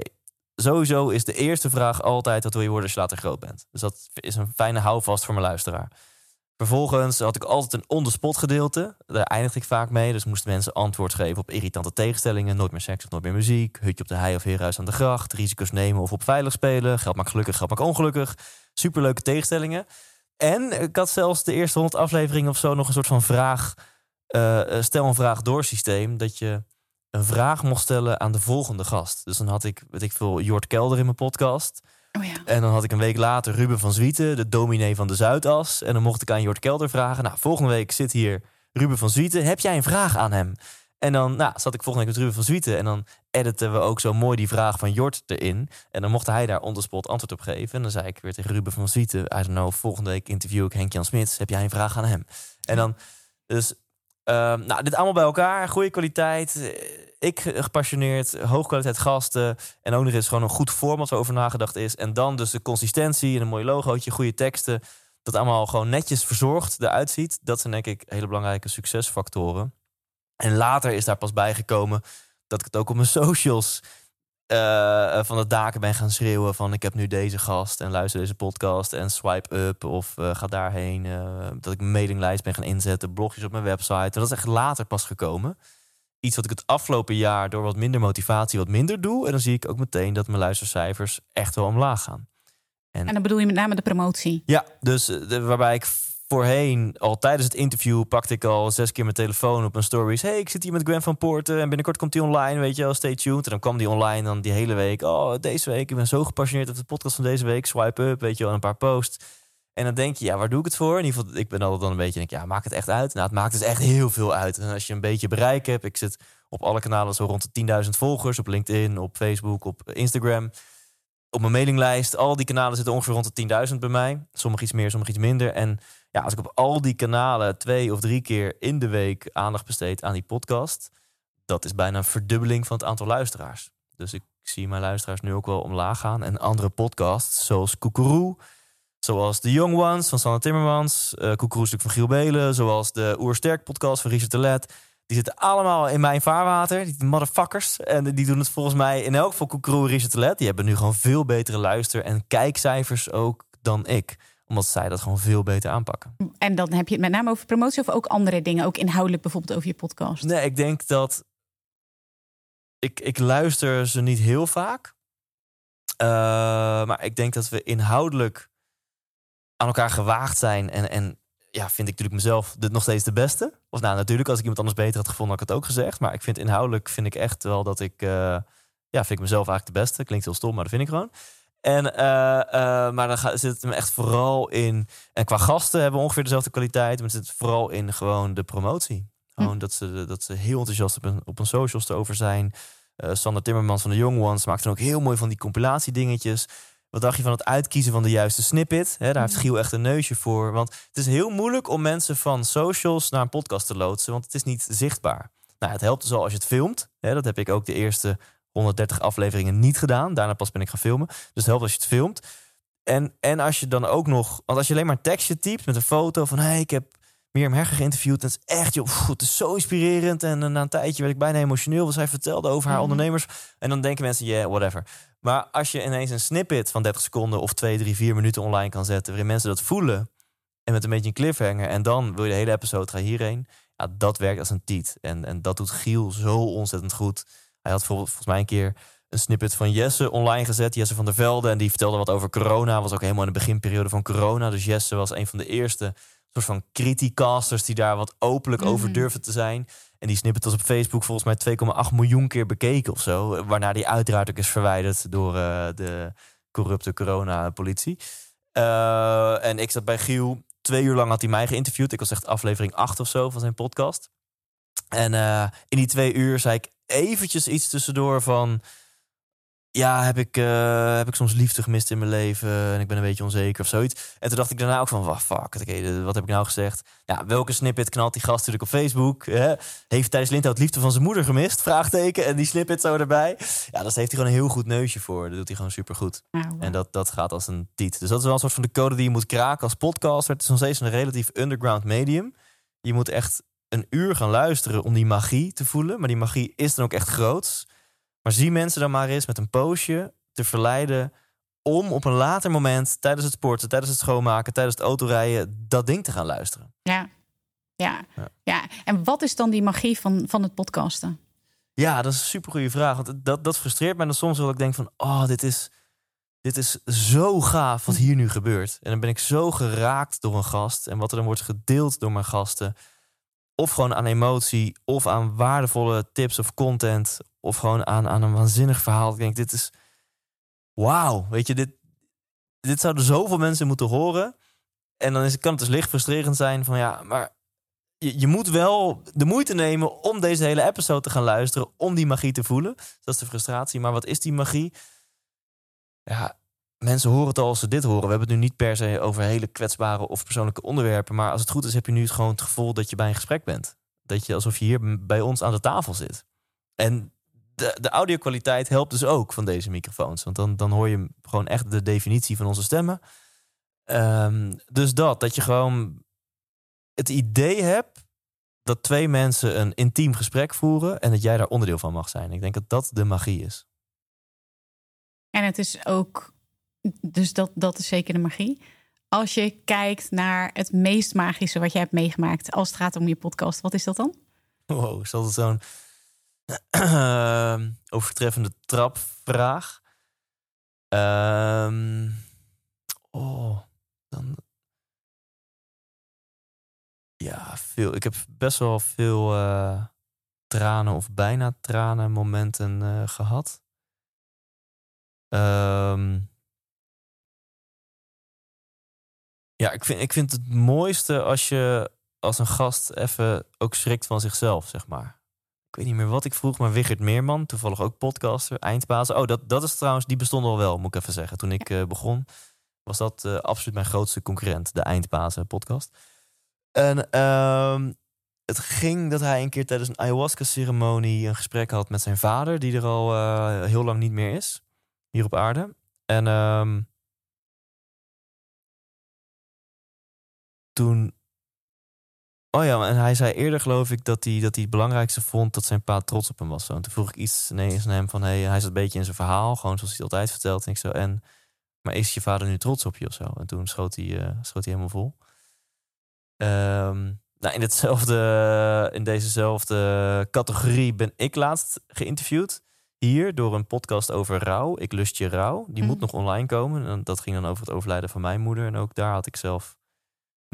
sowieso is de eerste vraag altijd: wat wil je worden als je later groot bent? Dus dat is een fijne houvast voor mijn luisteraar. Vervolgens had ik altijd een on-the-spot gedeelte. Daar eindigde ik vaak mee. Dus moesten mensen antwoord geven op irritante tegenstellingen. Nooit meer seks of nooit meer muziek. Hutje op de hei of heerhuis aan de gracht. Risico's nemen of op veilig spelen. Geld maakt gelukkig, geld maakt ongelukkig. Superleuke tegenstellingen. En ik had zelfs de eerste honderd afleveringen of zo nog een soort van vraag... eh, stel een vraag door systeem. Dat je een vraag mocht stellen aan de volgende gast. Dus dan had ik, weet ik veel, Jort Kelder in mijn podcast... Oh. En dan had ik een week later Ruben van Zwieten, de dominee van de Zuidas. En dan mocht ik aan Jort Kelder vragen. Nou, volgende week zit hier Ruben van Zwieten. Heb jij een vraag aan hem? En dan nou, zat ik volgende week met Ruben van Zwieten. En dan editen we ook zo mooi die vraag van Jort erin. En dan mocht hij daar on spot antwoord op geven. En dan zei ik weer tegen Ruben van Zwieten... I don't know, volgende week interview ik Henk-Jan Smits. Heb jij een vraag aan hem? En dan, dus... ehm, nou, dit allemaal bij elkaar. Goede kwaliteit. Ik gepassioneerd. Hoogkwaliteit gasten. En ook nog eens gewoon een goed format waarover nagedacht is. En dan dus de consistentie en een mooi logootje. Goede teksten. Dat allemaal gewoon netjes verzorgd eruit ziet. Dat zijn denk ik hele belangrijke succesfactoren. En later is daar pas bijgekomen dat ik het ook op mijn socials eh, van de daken ben gaan schreeuwen van ik heb nu deze gast en luister deze podcast en swipe up of eh, ga daarheen. eh, dat ik mailinglijst ben gaan inzetten, blogjes op mijn website. Dat is echt later pas gekomen. Iets wat ik het afgelopen jaar door wat minder motivatie wat minder doe. En dan zie ik ook meteen dat mijn luistercijfers echt wel omlaag gaan. En dan bedoel je met name de promotie. Ja, dus eh, de, waarbij ik voorheen al tijdens het interview pakte ik al zes keer mijn telefoon op mijn stories. Hey, ik zit hier met Gwen van Poorten en binnenkort komt die online, weet je wel, stay tuned. En dan kwam die online dan die hele week. Oh, deze week, ik ben zo gepassioneerd op de podcast van deze week. Swipe up, weet je wel, een paar posts. En dan denk je, ja, waar doe ik het voor? In ieder geval, ik ben altijd dan een beetje, denk, ja, maakt het echt uit? Nou, het maakt dus echt heel veel uit. En als je een beetje bereik hebt, ik zit op alle kanalen zo rond de 10.000 volgers, op LinkedIn, op Facebook, op Instagram op mijn mailinglijst. Al die kanalen zitten ongeveer rond de 10.000 bij mij. Sommige iets meer, sommige iets minder. En ja, als ik op al die kanalen twee of drie keer in de week aandacht besteed aan die podcast, dat is bijna een verdubbeling van het aantal luisteraars. Dus ik zie mijn luisteraars nu ook wel omlaag gaan. En andere podcasts, zoals Koekeroe, zoals The Young Ones van Sanne Timmermans, uh, Koekeroe stuk van Giel Belen, zoals de Oersterk podcast van Richard Telet. Die zitten allemaal in mijn vaarwater, die motherfuckers. En die doen het volgens mij in elk geval Koekeroe en Richard Telet. Die hebben nu gewoon veel betere luister- en kijkcijfers ook dan ik. Omdat zij dat gewoon veel beter aanpakken. En dan heb je het met name over promotie of ook andere dingen, ook inhoudelijk bijvoorbeeld over je podcast. Nee, ik denk dat ik, ik luister ze niet heel vaak. Uh, maar ik denk dat we inhoudelijk aan elkaar gewaagd zijn. En, en ja, vind ik natuurlijk mezelf de, nog steeds de beste. Of nou, natuurlijk, als ik iemand anders beter had gevonden, had ik het ook gezegd. Maar ik vind inhoudelijk vind ik echt wel dat ik... Uh, ja, vind ik mezelf eigenlijk de beste. Klinkt heel stom, maar dat vind ik gewoon. En, uh, uh, maar dan gaat, zit het me echt vooral in... En qua gasten hebben we ongeveer dezelfde kwaliteit. Maar het zit vooral in gewoon de promotie. Gewoon hm. dat, ze, dat ze heel enthousiast op een, op een socials erover zijn. Sander Timmermans van de Young Ones maakt dan ook heel mooi van die compilatiedingetjes. Wat dacht je van het uitkiezen van de juiste snippet? He, daar heeft Giel echt een neusje voor. Want het is heel moeilijk om mensen van socials naar een podcast te loodsen. Want het is niet zichtbaar. Nou, het helpt dus al als je het filmt. He, dat heb ik ook de eerste 130 afleveringen niet gedaan. Daarna pas ben ik gaan filmen. Dus het helpt als je het filmt. En, en als je dan ook nog... Want als je alleen maar tekstje typt met een foto van... hey, ik heb Mirjam Herger geïnterviewd. Dat is echt, joh, pff, het is zo inspirerend. En na een tijdje werd ik bijna emotioneel. Wat zij vertelde over haar mm. ondernemers. En dan denken mensen, yeah, whatever. Maar als je ineens een snippet van 30 seconden of 2, 3, 4 minuten online kan zetten, waarin mensen dat voelen en met een beetje een cliffhanger en dan wil je de hele episode gaan hierheen, ja, dat werkt als een tiet. En, en dat doet Giel zo ontzettend goed. Hij had volgens mij een keer een snippet van Jesse online gezet, Jesse van der Velde, en die vertelde wat over corona. Was ook helemaal in de beginperiode van corona. Dus Jesse was een van de eerste soort van criticasters die daar wat openlijk mm -hmm. over durfden te zijn. En die snippet was op Facebook volgens mij 2,8 miljoen keer bekeken of zo. Waarna die uiteraard ook is verwijderd door uh, de corrupte corona-politie. Uh, en ik zat bij Giel. Twee uur lang had hij mij geïnterviewd. Ik was echt aflevering 8 of zo van zijn podcast. En uh, in die twee uur zei ik eventjes iets tussendoor van... Ja, heb ik, uh, heb ik soms liefde gemist in mijn leven en ik ben een beetje onzeker of zoiets. En toen dacht ik daarna ook van, fuck, okay, wat heb ik nou gezegd? Ja, welke snippet knalt die gast natuurlijk op Facebook? Hè? Heeft Thijs Lindhout liefde van zijn moeder gemist? Vraagteken. En die snippet zo erbij. Ja, daar heeft hij gewoon een heel goed neusje voor. Dat doet hij gewoon super goed. Oh, wow. En dat, dat gaat als een tiet. Dus dat is wel een soort van de code die je moet kraken als podcaster. Het is nog steeds een relatief underground medium. Je moet echt een uur gaan luisteren om die magie te voelen. Maar die magie is dan ook echt groots. Maar zie mensen dan maar eens met een poosje te verleiden om op een later moment tijdens het sporten, tijdens het schoonmaken, tijdens het autorijden dat ding te gaan luisteren. Ja, ja, ja. ja. En wat is dan die magie van, van het podcasten? Ja, dat is een super goede vraag. Want dat, dat frustreert mij dan soms wel. Ik denk van, oh, dit is, dit is zo gaaf wat hier nu gebeurt. En dan ben ik zo geraakt door een gast en wat er dan wordt gedeeld door mijn gasten. Of gewoon aan emotie, of aan waardevolle tips of content, of gewoon aan, aan een waanzinnig verhaal. Ik denk, dit is wauw. Weet je, dit, dit zouden zoveel mensen moeten horen. En dan is, kan het dus licht frustrerend zijn van ja, maar je, je moet wel de moeite nemen om deze hele episode te gaan luisteren. Om die magie te voelen. Dat is de frustratie. Maar wat is die magie? Ja, mensen horen het al als ze dit horen. We hebben het nu niet per se over hele kwetsbare of persoonlijke onderwerpen. Maar als het goed is, heb je nu gewoon het gevoel dat je bij een gesprek bent. Dat je alsof je hier bij ons aan de tafel zit. En de, de audio-kwaliteit helpt dus ook van deze microfoons. Want dan, dan hoor je gewoon echt de definitie van onze stemmen. Ehm, dus dat, dat je gewoon het idee hebt dat twee mensen een intiem gesprek voeren en dat jij daar onderdeel van mag zijn. Ik denk dat dat de magie is. En het is ook, dus dat, dat is zeker de magie. Als je kijkt naar het meest magische wat je hebt meegemaakt als het gaat om je podcast, wat is dat dan? Wow, is dat zo'n overtreffende trapvraag? Ehm oh, dan. Ja, veel. Ik heb best wel veel eh, tranen of bijna tranen momenten eh, gehad. Ehm ja, ik vind, ik vind het mooiste als je als een gast even ook schrikt van zichzelf, zeg maar. Ik weet niet meer wat ik vroeg, maar Wigert Meerman, toevallig ook podcaster, eindbaas. Oh, dat, dat is trouwens, die bestond al wel, moet ik even zeggen. Toen ik eh, begon, was dat eh, absoluut mijn grootste concurrent, de Eindbazen podcast. En ehm, het ging dat hij een keer tijdens een ayahuasca-ceremonie een gesprek had met zijn vader, die er al eh, heel lang niet meer is, hier op aarde. En toen. Oh ja, en hij zei eerder, geloof ik, dat hij, dat hij het belangrijkste vond dat zijn pa trots op hem was. Zo. En toen vroeg ik iets ineens aan hem van: hey, hij zat een beetje in zijn verhaal, gewoon zoals hij het altijd vertelt. En ik zo, en, maar is je vader nu trots op je of zo? En toen schoot hij, eh, schoot hij helemaal vol. Ehm, nou, in, hetzelfde, in dezezelfde categorie ben ik laatst geïnterviewd. Hier door een podcast over rouw. Ik lust je rouw. Die moet Mhm. nog online komen. En dat ging dan over het overlijden van mijn moeder. En ook daar had ik zelf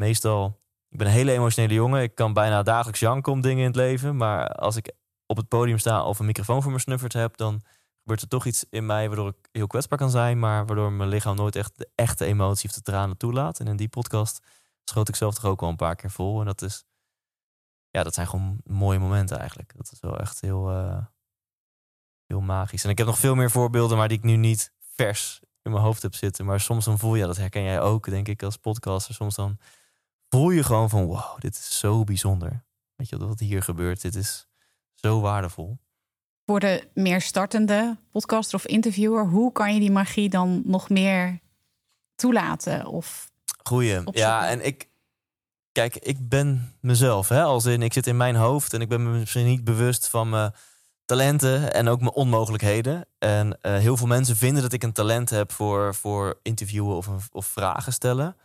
meestal. Ik ben een hele emotionele jongen. Ik kan bijna dagelijks janken om dingen in het leven. Maar als ik op het podium sta of een microfoon voor me snuffert heb, dan gebeurt er toch iets in mij waardoor ik heel kwetsbaar kan zijn. Maar waardoor mijn lichaam nooit echt de echte emotie of de tranen toelaat. En in die podcast schoot ik zelf toch ook wel een paar keer vol. En dat is. Ja, dat zijn gewoon mooie momenten eigenlijk. Dat is wel echt heel, eh, heel magisch. En ik heb nog veel meer voorbeelden, maar die ik nu niet vers in mijn hoofd heb zitten. Maar soms dan voel je, dat herken jij ook, denk ik, als podcaster. Soms dan voel je gewoon van, wow, dit is zo bijzonder. Weet je wat hier gebeurt? Dit is zo waardevol. Voor de meer startende podcaster of interviewer, hoe kan je die magie dan nog meer toelaten? Of Goeie. Opzoeken. Ja, en ik... Kijk, ik ben mezelf. Hè? Als in, ik zit in mijn hoofd en ik ben me misschien niet bewust van mijn talenten en ook mijn onmogelijkheden. En eh, heel veel mensen vinden dat ik een talent heb voor, voor interviewen of, een- of vragen stellen.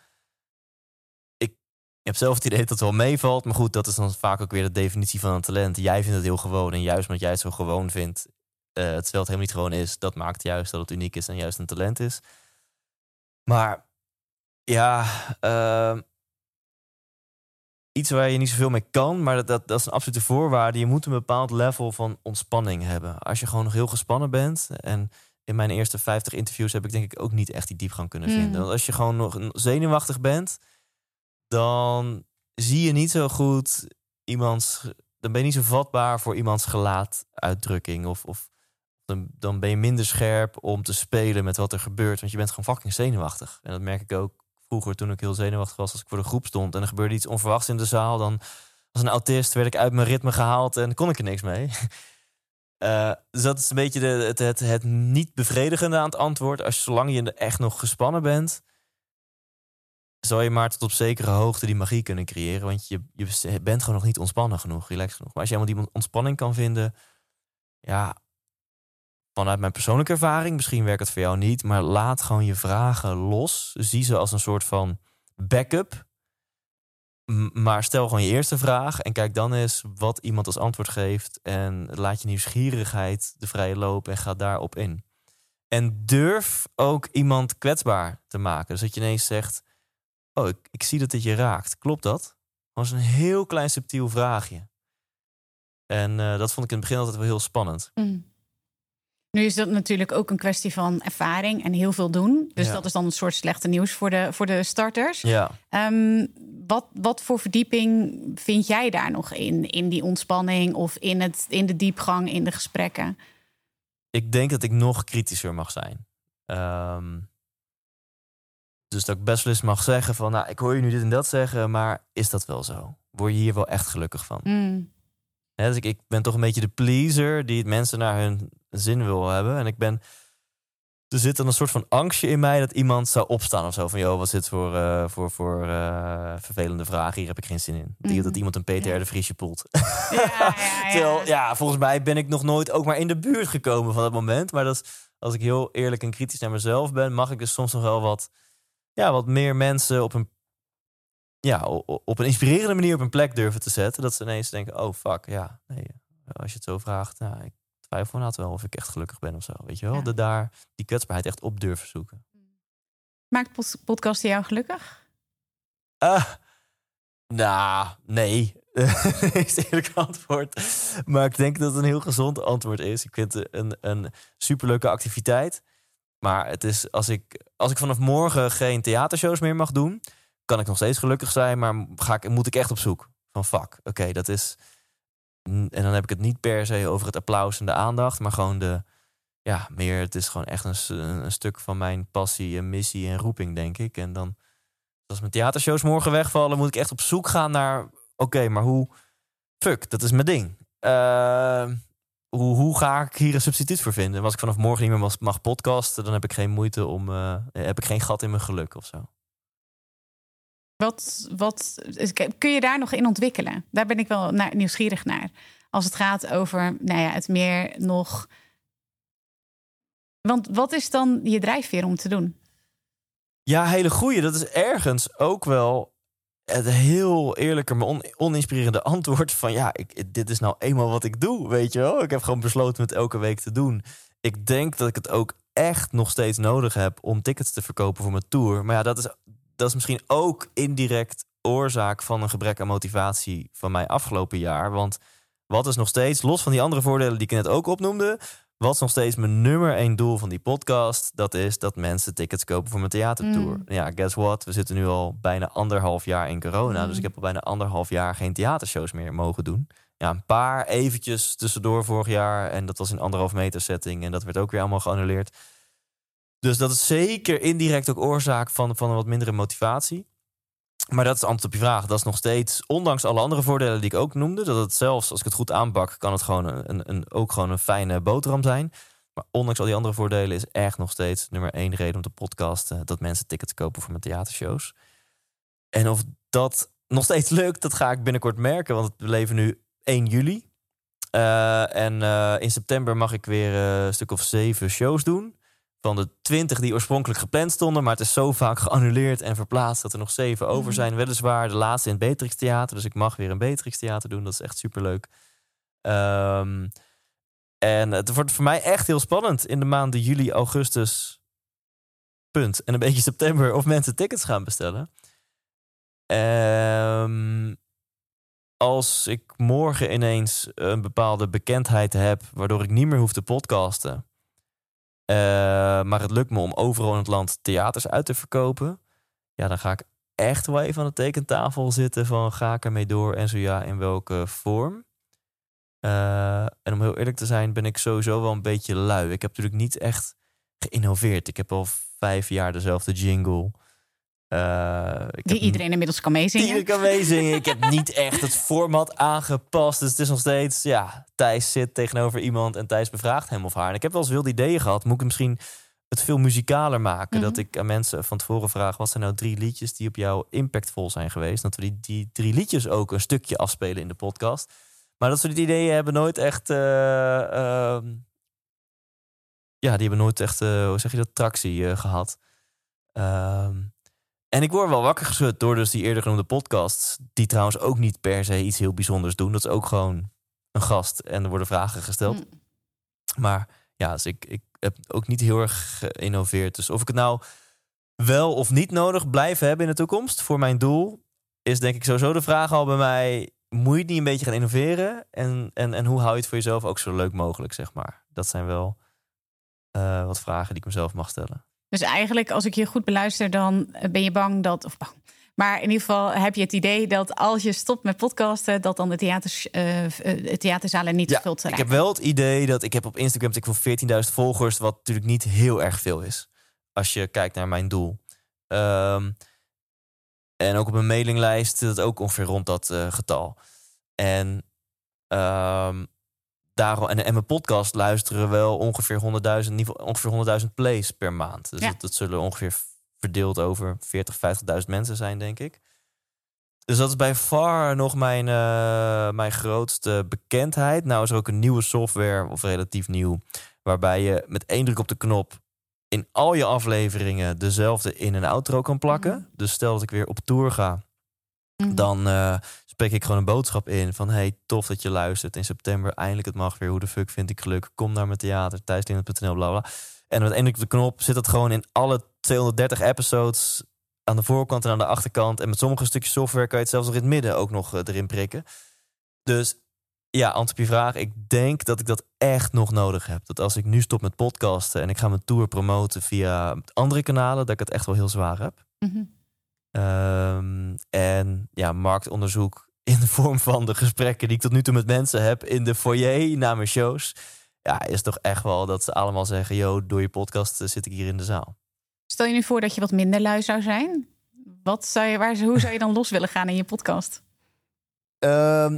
Ik heb zelf het idee dat het wel meevalt. Maar goed, dat is dan vaak ook weer de definitie van een talent. Jij vindt het heel gewoon. En juist omdat jij het zo gewoon vindt, terwijl het helemaal niet gewoon is, dat maakt juist dat het uniek is en juist een talent is. Maar ja, ehm, iets waar je niet zoveel mee kan, maar dat, dat, dat is een absolute voorwaarde. Je moet een bepaald level van ontspanning hebben. Als je gewoon nog heel gespannen bent. En in mijn eerste 50 interviews heb ik denk ik ook niet echt die diepgang kunnen Mm. vinden. Want als je gewoon nog zenuwachtig bent, dan zie je niet zo goed iemands. Dan ben je niet zo vatbaar voor iemands gelaatuitdrukking. Of, of dan, dan ben je minder scherp om te spelen met wat er gebeurt. Want je bent gewoon fucking zenuwachtig. En dat merk ik ook vroeger toen ik heel zenuwachtig was als ik voor de groep stond. En er gebeurde iets onverwachts in de zaal. Dan als een autist werd ik uit mijn ritme gehaald en kon ik er niks mee. Eh, dus dat is een beetje de, het, het, het niet bevredigende aan het antwoord. Als zolang je echt nog gespannen bent, zal je maar tot op zekere hoogte die magie kunnen creëren. Want je, je bent gewoon nog niet ontspannen genoeg, relaxed genoeg. Maar als je helemaal die ontspanning kan vinden, ja, vanuit mijn persoonlijke ervaring, misschien werkt het voor jou niet, maar laat gewoon je vragen los. Zie ze als een soort van backup. Maar stel gewoon je eerste vraag en kijk dan eens wat iemand als antwoord geeft. En laat je nieuwsgierigheid de vrije loop en ga daarop in. En durf ook iemand kwetsbaar te maken. Dus dat je ineens zegt: Oh, ik, ik zie dat dit je raakt. Klopt dat? Dat was een heel klein subtiel vraagje. En eh, dat vond ik in het begin altijd wel heel spannend. Mm. Nu is dat natuurlijk ook een kwestie van ervaring en heel veel doen. Dus Ja. dat is dan een soort slechte nieuws voor de, voor de starters. Ja. Ehm, wat, wat voor verdieping vind jij daar nog in? In die ontspanning of in, het, in de diepgang in de gesprekken? ik denk dat ik nog kritischer mag zijn. Ehm, dus dat ik best wel eens mag zeggen van, nou, ik hoor je nu dit en dat zeggen, maar is dat wel zo? Word je hier wel echt gelukkig van? Mm. Dus ik, ik ben toch een beetje de pleaser die het mensen naar hun zin wil hebben. En ik ben, er zit dan een soort van angstje in mij dat iemand zou opstaan of zo. Van, joh, wat is dit voor, eh, voor, voor eh, vervelende vraag? Hier heb ik geen zin in. Dat-. Dat iemand een Peter Ja. R. de Vriesje poelt. Ja, ja, ja. Terwijl, ja, volgens mij ben ik nog nooit ook maar in de buurt gekomen van dat moment. Maar dat is, als ik heel eerlijk en kritisch naar mezelf ben, mag ik dus soms nog wel wat, ja, wat meer mensen op een, ja, op een inspirerende manier op een plek durven te zetten. Dat ze ineens denken, oh fuck, ja, nee, als je het zo vraagt, nou, ik twijfel inderdaad wel of ik echt gelukkig ben of zo. Weet je wel, Ja. de, daar die kwetsbaarheid echt op durven zoeken. Maakt pod- podcasten jou gelukkig? Ah, nou, nee. is het eerlijke antwoord. Maar ik denk dat het een heel gezond antwoord is. Ik vind het een, een superleuke activiteit. Maar het is, als, ik, als ik vanaf morgen geen theatershows meer mag doen, kan ik nog steeds gelukkig zijn. Maar ga ik, moet ik echt op zoek van fuck. Oké, dat is. En dan heb ik het niet per se over het applaus en de aandacht, maar gewoon de. Ja, meer. Het is gewoon echt een, stuk van mijn passie en missie en roeping, denk ik. En dan als mijn theatershows morgen wegvallen, moet ik echt op zoek gaan naar. Oké, maar hoe. Fuck, dat is mijn ding. Eh, hoe, hoe ga ik hier een substituut voor vinden? Als ik vanaf morgen niet meer mag, mag podcasten, dan heb ik geen moeite om. eh, heb ik geen gat in mijn geluk of zo. Wat, wat, kun je daar nog in ontwikkelen? Daar ben ik wel naar, nieuwsgierig naar. Als het gaat over nou ja, het meer nog. Want wat is dan je drijfveer om te doen? Ja, hele goeie. Dat is ergens ook wel het heel eerlijke, maar on, oninspirerende antwoord van ja, ik, dit is nou eenmaal wat ik doe, weet je wel. Ik heb gewoon besloten het elke week te doen. Ik denk dat ik het ook echt nog steeds nodig heb om tickets te verkopen voor mijn tour. Maar ja, dat is, dat is misschien ook indirect oorzaak van een gebrek aan motivatie van mij afgelopen jaar. Want wat is nog steeds, los van die andere voordelen die ik net ook opnoemde, wat is nog steeds mijn nummer één doel van die podcast? Dat is dat mensen tickets kopen voor mijn theatertour. Mm. Ja, guess what? We zitten nu al bijna anderhalf jaar in corona. Mm. Dus ik heb al bijna anderhalf jaar geen theatershows meer mogen doen. Ja, een paar eventjes tussendoor vorig jaar. En dat was in anderhalf meter setting. En dat werd ook weer allemaal geannuleerd. Dus dat is zeker indirect ook oorzaak van, van een wat mindere motivatie. Maar dat is antwoord op je vraag. Dat is nog steeds, ondanks alle andere voordelen die ik ook noemde, dat het zelfs, als ik het goed aanpak, kan het gewoon een, een, een, ook gewoon een fijne boterham zijn. Maar ondanks al die andere voordelen is echt nog steeds nummer één reden om te podcasten dat mensen tickets kopen voor mijn theatershows. En of dat nog steeds lukt, dat ga ik binnenkort merken, want we leven nu 1 juli. Eh, en eh, in september mag ik weer eh, een stuk of zeven shows doen. Van de twintig die oorspronkelijk gepland stonden. Maar het is zo vaak geannuleerd en verplaatst dat er nog zeven over Mhm. zijn. Weliswaar de laatste in het Beatrix Theater. Dus ik mag weer een Beatrix Theater doen. Dat is echt superleuk. Ehm en het wordt voor mij echt heel spannend in de maanden juli, augustus. Punt. En een beetje september of mensen tickets gaan bestellen. Ehm als ik morgen ineens een bepaalde bekendheid heb, waardoor ik niet meer hoef te podcasten. Eh, maar het lukt me om overal in het land theaters uit te verkopen. Ja, dan ga ik echt wel even aan de tekentafel zitten van ga ik ermee door en zo ja, in welke vorm. Eh, en om heel eerlijk te zijn, ben ik sowieso wel een beetje lui. Ik heb natuurlijk niet echt geïnnoveerd. Ik heb al vijf jaar dezelfde jingle. Eh, Die iedereen inmiddels kan meezingen. die ik kan meezingen. Ik heb niet echt het format aangepast. Dus het is nog steeds, ja, Thijs zit tegenover iemand en Thijs bevraagt hem of haar. En ik heb wel eens wilde ideeën gehad. Moet ik misschien het veel muzikaler maken? Mhm. Dat ik aan mensen van tevoren vraag, wat zijn nou drie liedjes die op jou impactvol zijn geweest? Dat we die, die drie liedjes ook een stukje afspelen in de podcast. Maar dat soort ideeën hebben nooit echt... eh, ehm, ja, die hebben nooit echt, eh, hoe zeg je dat, tractie eh, gehad. Ehm, en ik word wel wakker geschud door dus die eerder genoemde podcasts. Die trouwens ook niet per se iets heel bijzonders doen. Dat is ook gewoon een gast en er worden vragen gesteld. Mm. Maar ja, dus ik, ik heb ook niet heel erg geïnnoveerd. Dus of ik het nou wel of niet nodig blijf hebben in de toekomst voor mijn doel, is denk ik sowieso de vraag al bij mij. Moet je het niet een beetje gaan innoveren? En, en, en hoe hou je het voor jezelf ook zo leuk mogelijk, zeg maar? Dat zijn wel eh, wat vragen die ik mezelf mag stellen. Dus eigenlijk, als ik je goed beluister, dan ben je bang dat. Of bang. Maar in ieder geval heb je het idee dat als je stopt met podcasten, dat dan de, theaters, eh, de theaterzalen niet Ja, gevuld zijn. ik heb wel het idee dat ik heb op Instagram ik voor 14.000 volgers, wat natuurlijk niet heel erg veel is. Als je kijkt naar mijn doel. Ehm, en ook op mijn mailinglijst zit het ook ongeveer rond dat eh, getal. En, ehm, daarom, en, en mijn podcast luisteren wel ongeveer 100.000 in ieder geval ongeveer 100.000 plays per maand. Dus Ja. dat, dat zullen ongeveer verdeeld over 40, 50.000 mensen zijn, denk ik. Dus dat is bij far nog mijn, eh, mijn grootste bekendheid. Nou is er ook een nieuwe software, of relatief nieuw, waarbij je met één druk op de knop in al je afleveringen dezelfde in- en outro kan plakken. Mhm. Dus stel dat ik weer op tour ga, Mhm. dan eh, spreek ik gewoon een boodschap in van hey, tof dat je luistert in september. Eindelijk het mag weer. Hoe de fuck vind ik geluk? Kom naar mijn theater, thijslindert.nl, bla bla. En met één op de knop zit dat gewoon in alle 230 episodes aan de voorkant en aan de achterkant. En met sommige stukjes software kan je het zelfs nog in het midden ook nog eh, erin prikken. Dus ja, antwoord op je vraag. Ik denk dat ik dat echt nog nodig heb. Dat als ik nu stop met podcasten en ik ga mijn tour promoten via andere kanalen, dat ik het echt wel heel zwaar heb. Mhm. Ehm, en ja, marktonderzoek in de vorm van de gesprekken die ik tot nu toe met mensen heb in de foyer na mijn shows. Ja, is toch echt wel dat ze allemaal zeggen: Yo, door je podcast eh, zit ik hier in de zaal. Stel je nu voor dat je wat minder lui zou zijn. Wat zou je, waar, hoe zou je dan los willen gaan in je podcast? Ehm,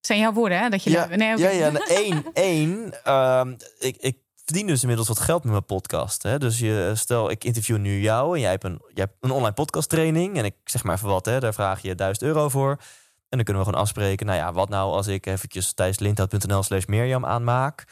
zijn jouw woorden, hè? Dat je ja, nee, ja, ja, één. één ehm, ik, ik verdien dus inmiddels wat geld met mijn podcast. Hè? Dus je, stel, ik interview nu jou en jij hebt een, jij hebt een online podcast training. En ik zeg maar even wat, hè? daar vraag je 1000 euro voor. En dan kunnen we gewoon afspreken. Nou ja, wat nou als ik eventjes thijslindhout.nl slash Mirjam aanmaak.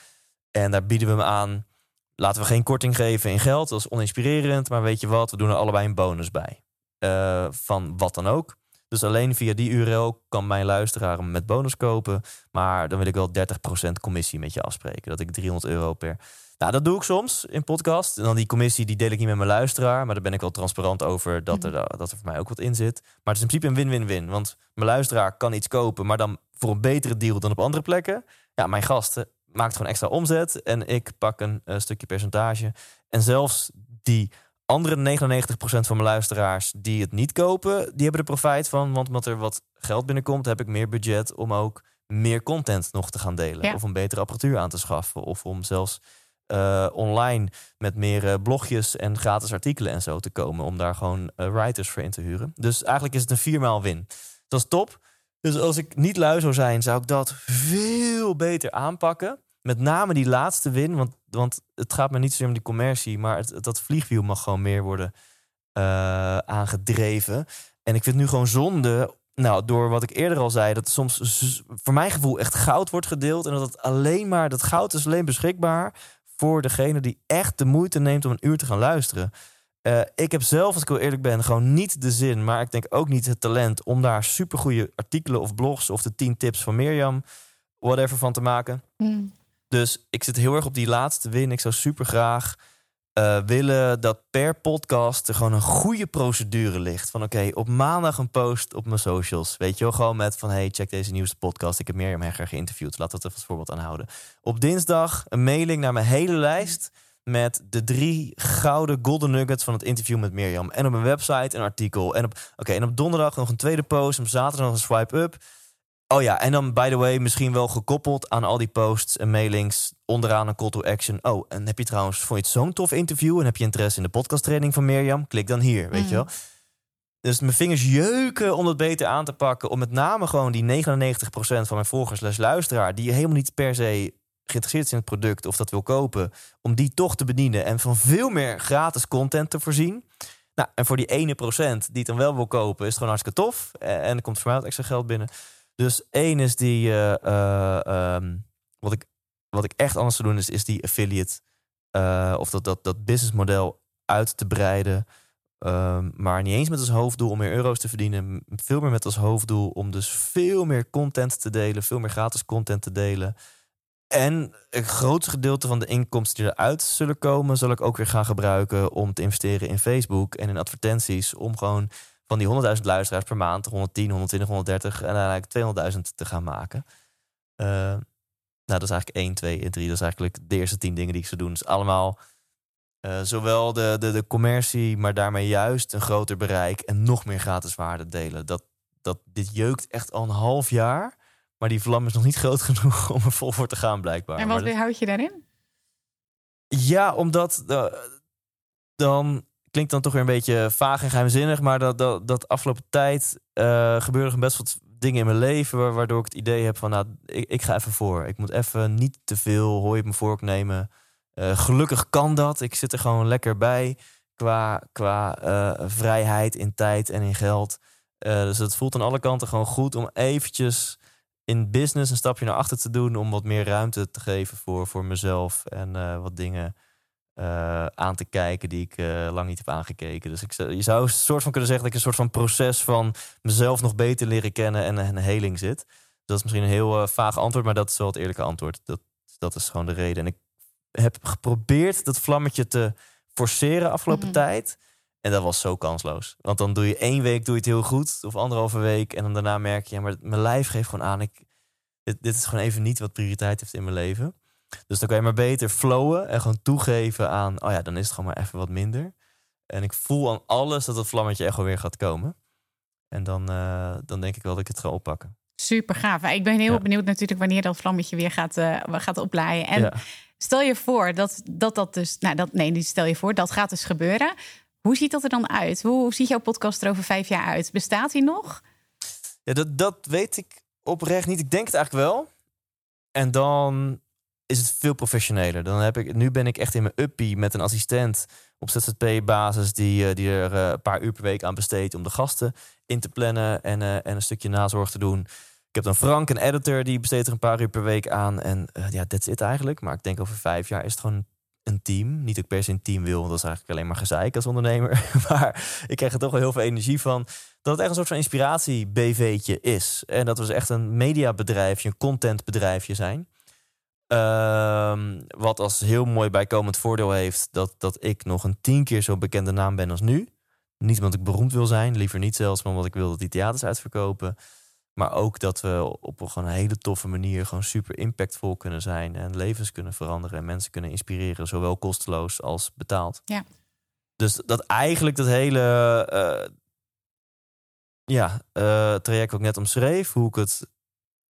En daar bieden we hem aan. Laten we geen korting geven in geld. Dat is oninspirerend. Maar weet je wat, we doen er allebei een bonus bij. Eh, van wat dan ook. Dus alleen via die URL kan mijn luisteraar hem met bonus kopen. Maar dan wil ik wel 30% commissie met je afspreken. Dat ik 300 euro per. Nou, dat doe ik soms in podcast. En dan die commissie die deel ik niet met mijn luisteraar. Maar daar ben ik wel transparant over dat er, dat er voor mij ook wat in zit. Maar het is in principe een win-win-win. Want mijn luisteraar kan iets kopen, maar dan voor een betere deal dan op andere plekken. Ja, mijn gasten maakt gewoon extra omzet. En ik pak een eh, stukje percentage. En zelfs die andere 99% van mijn luisteraars die het niet kopen, die hebben er profijt van. Want omdat er wat geld binnenkomt, heb ik meer budget om ook meer content nog te gaan delen. Ja. Of om betere apparatuur aan te schaffen. Of om zelfs eh, online met meer eh, blogjes en gratis artikelen en zo te komen. Om daar gewoon eh, writers voor in te huren. Dus eigenlijk is het een viermaal win. Dat is top. Dus als ik niet lui zou zijn, zou ik dat veel beter aanpakken. Met name die laatste win. Want, want het gaat me niet zozeer om die commercie. Maar dat vliegwiel mag gewoon meer worden aangedreven. En ik vind nu gewoon zonde. Nou, door wat ik eerder al zei, dat soms voor mijn gevoel echt goud wordt gedeeld. En dat het alleen maar, dat goud is alleen beschikbaar voor degene die echt de moeite neemt om een uur te gaan luisteren. Eh, ik heb zelf, als ik heel eerlijk ben, gewoon niet de zin, maar ik denk ook niet het talent om daar supergoeie artikelen of blogs of de 10 tips van Mirjam, whatever van te maken. Hmm. Dus ik zit heel erg op die laatste win. Ik zou super graag eh, willen dat per podcast er gewoon een goede procedure ligt. Van oké, op maandag een post op mijn socials. Weet je wel, gewoon met van hey, check deze nieuwste podcast. Ik heb Mirjam Hegger geïnterviewd. Laat dat even als voorbeeld aanhouden. Op dinsdag een mailing naar mijn hele lijst met de drie gouden golden nuggets van het interview met Mirjam. En op mijn website een artikel. En op, oké, en op donderdag nog een tweede post. Op zaterdag nog een swipe up. Oh ja, en dan by the way, misschien wel gekoppeld aan al die posts en mailings onderaan een call to action. Oh, en heb je trouwens, vond je het zo'n tof interview en heb je interesse in de podcasttraining van Mirjam? Klik dan hier, weet Mm. je wel. Dus mijn vingers jeuken om dat beter aan te pakken. Om met name gewoon die 99% van mijn volgers slash luisteraar... die helemaal niet per se geïnteresseerd is in het product of dat wil kopen... om die toch te bedienen en van veel meer gratis content te voorzien. Nou, en voor die ene procent die het dan wel wil kopen... is het gewoon hartstikke tof. Eh, En er komt voor mij wat extra geld binnen. Dus één is die... eh, eh, ehm, wat, ik, wat ik echt anders zou doen is, is die affiliate... eh, of dat, dat, dat businessmodel uit te breiden... Ehm, maar niet eens met als hoofddoel om meer euro's te verdienen. Veel meer met als hoofddoel om dus veel meer content te delen. Veel meer gratis content te delen. En een groot gedeelte van de inkomsten die eruit zullen komen... zal ik ook weer gaan gebruiken om te investeren in Facebook en in advertenties. Om gewoon van die 100.000 luisteraars per maand... 110, 120, 130 en uiteindelijk 200.000 te gaan maken. Eh, Nou, dat is eigenlijk 1, 2 en 3. Dat is eigenlijk de eerste 10 dingen die ik zou doen. Dus allemaal eh, zowel de, de, de commercie, maar daarmee juist een groter bereik en nog meer gratis waarde delen. Dat, dat, dit jeukt echt al een half jaar. Maar die vlam is nog niet groot genoeg om er vol voor te gaan, blijkbaar. En wat dat- weerhoud je daarin? ja, omdat eh, dan klinkt dan toch weer een beetje vaag en geheimzinnig. Maar dat, dat, dat afgelopen tijd eh gebeuren er best wat dingen in mijn leven. wa- Waardoor ik het idee heb van, nou, ik, ik ga even voor. Ik moet even niet te veel hooi op mijn vork nemen. Eh, gelukkig kan dat. Ik zit er gewoon lekker bij qua, qua eh, vrijheid in tijd en in geld. Eh, dus het voelt aan alle kanten gewoon goed om eventjes in business een stapje naar achter te doen. Om wat meer ruimte te geven voor, voor mezelf. En eh, wat dingen eh, aan te kijken die ik eh, lang niet heb aangekeken. Dus ik, zou- je zou een soort van kunnen zeggen dat ik een soort van proces van mezelf nog beter leren kennen en een heling zit. Dat is misschien een heel eh, vaag antwoord, maar dat is wel het eerlijke antwoord. Dat, dat is gewoon de reden. En ik heb geprobeerd dat vlammetje te forceren afgelopen Mhm. tijd. En dat was zo kansloos. Want dan doe je één week doe je het heel goed, of anderhalve week. En dan daarna merk je, ja, maar mijn lijf geeft gewoon aan. Ik, dit, dit is gewoon even niet wat prioriteit heeft in mijn leven. Dus dan kan je maar beter flowen en gewoon toegeven aan, oh ja, dan is het gewoon maar even wat minder. En ik voel aan alles dat het vlammetje echt wel weer gaat komen. En dan, eh, dan denk ik wel dat ik het ga oppakken. Super gaaf. Ik ben heel Ja. benieuwd natuurlijk wanneer dat vlammetje weer gaat, eh, gaat oplaaien. En ja. stel je voor dat, dat dat dus... Nou, dat, nee, niet stel je voor. Dat gaat dus gebeuren. Hoe ziet dat er dan uit? Hoe, hoe ziet jouw podcast er over vijf jaar uit? Bestaat die nog? Ja, dat, dat weet ik oprecht niet. Ik denk het eigenlijk wel. En dan is het veel professioneler. Dan heb ik, nu ben ik echt in mijn uppie met een assistent op ZZP-basis die, eh, die er eh, een paar uur per week aan besteedt om de gasten in te plannen en, eh, en een stukje nazorg te doen. Ik heb dan Frank, een editor, die besteedt er een paar uur per week aan. En ja, dat is het eigenlijk. Maar ik denk over vijf jaar is het gewoon een team. Niet dat ik per se een team wil, want dat is eigenlijk alleen maar gezeik als ondernemer. maar ik krijg er toch wel heel veel energie van dat het echt een soort van inspiratie-BV'tje is. En dat we dus echt een mediabedrijfje, een contentbedrijfje zijn. Ehm, wat als heel mooi bijkomend voordeel heeft dat, dat ik nog een tien keer zo bekende naam ben als nu. Niet omdat ik beroemd wil zijn, liever niet zelfs, maar omdat ik wil dat die theaters uitverkopen. Maar ook dat we op een gewoon een hele toffe manier gewoon super impactvol kunnen zijn en levens kunnen veranderen en mensen kunnen inspireren, zowel kosteloos als betaald. Ja. Dus dat eigenlijk dat hele eh, ja, eh, traject wat ik net omschreef, hoe ik het,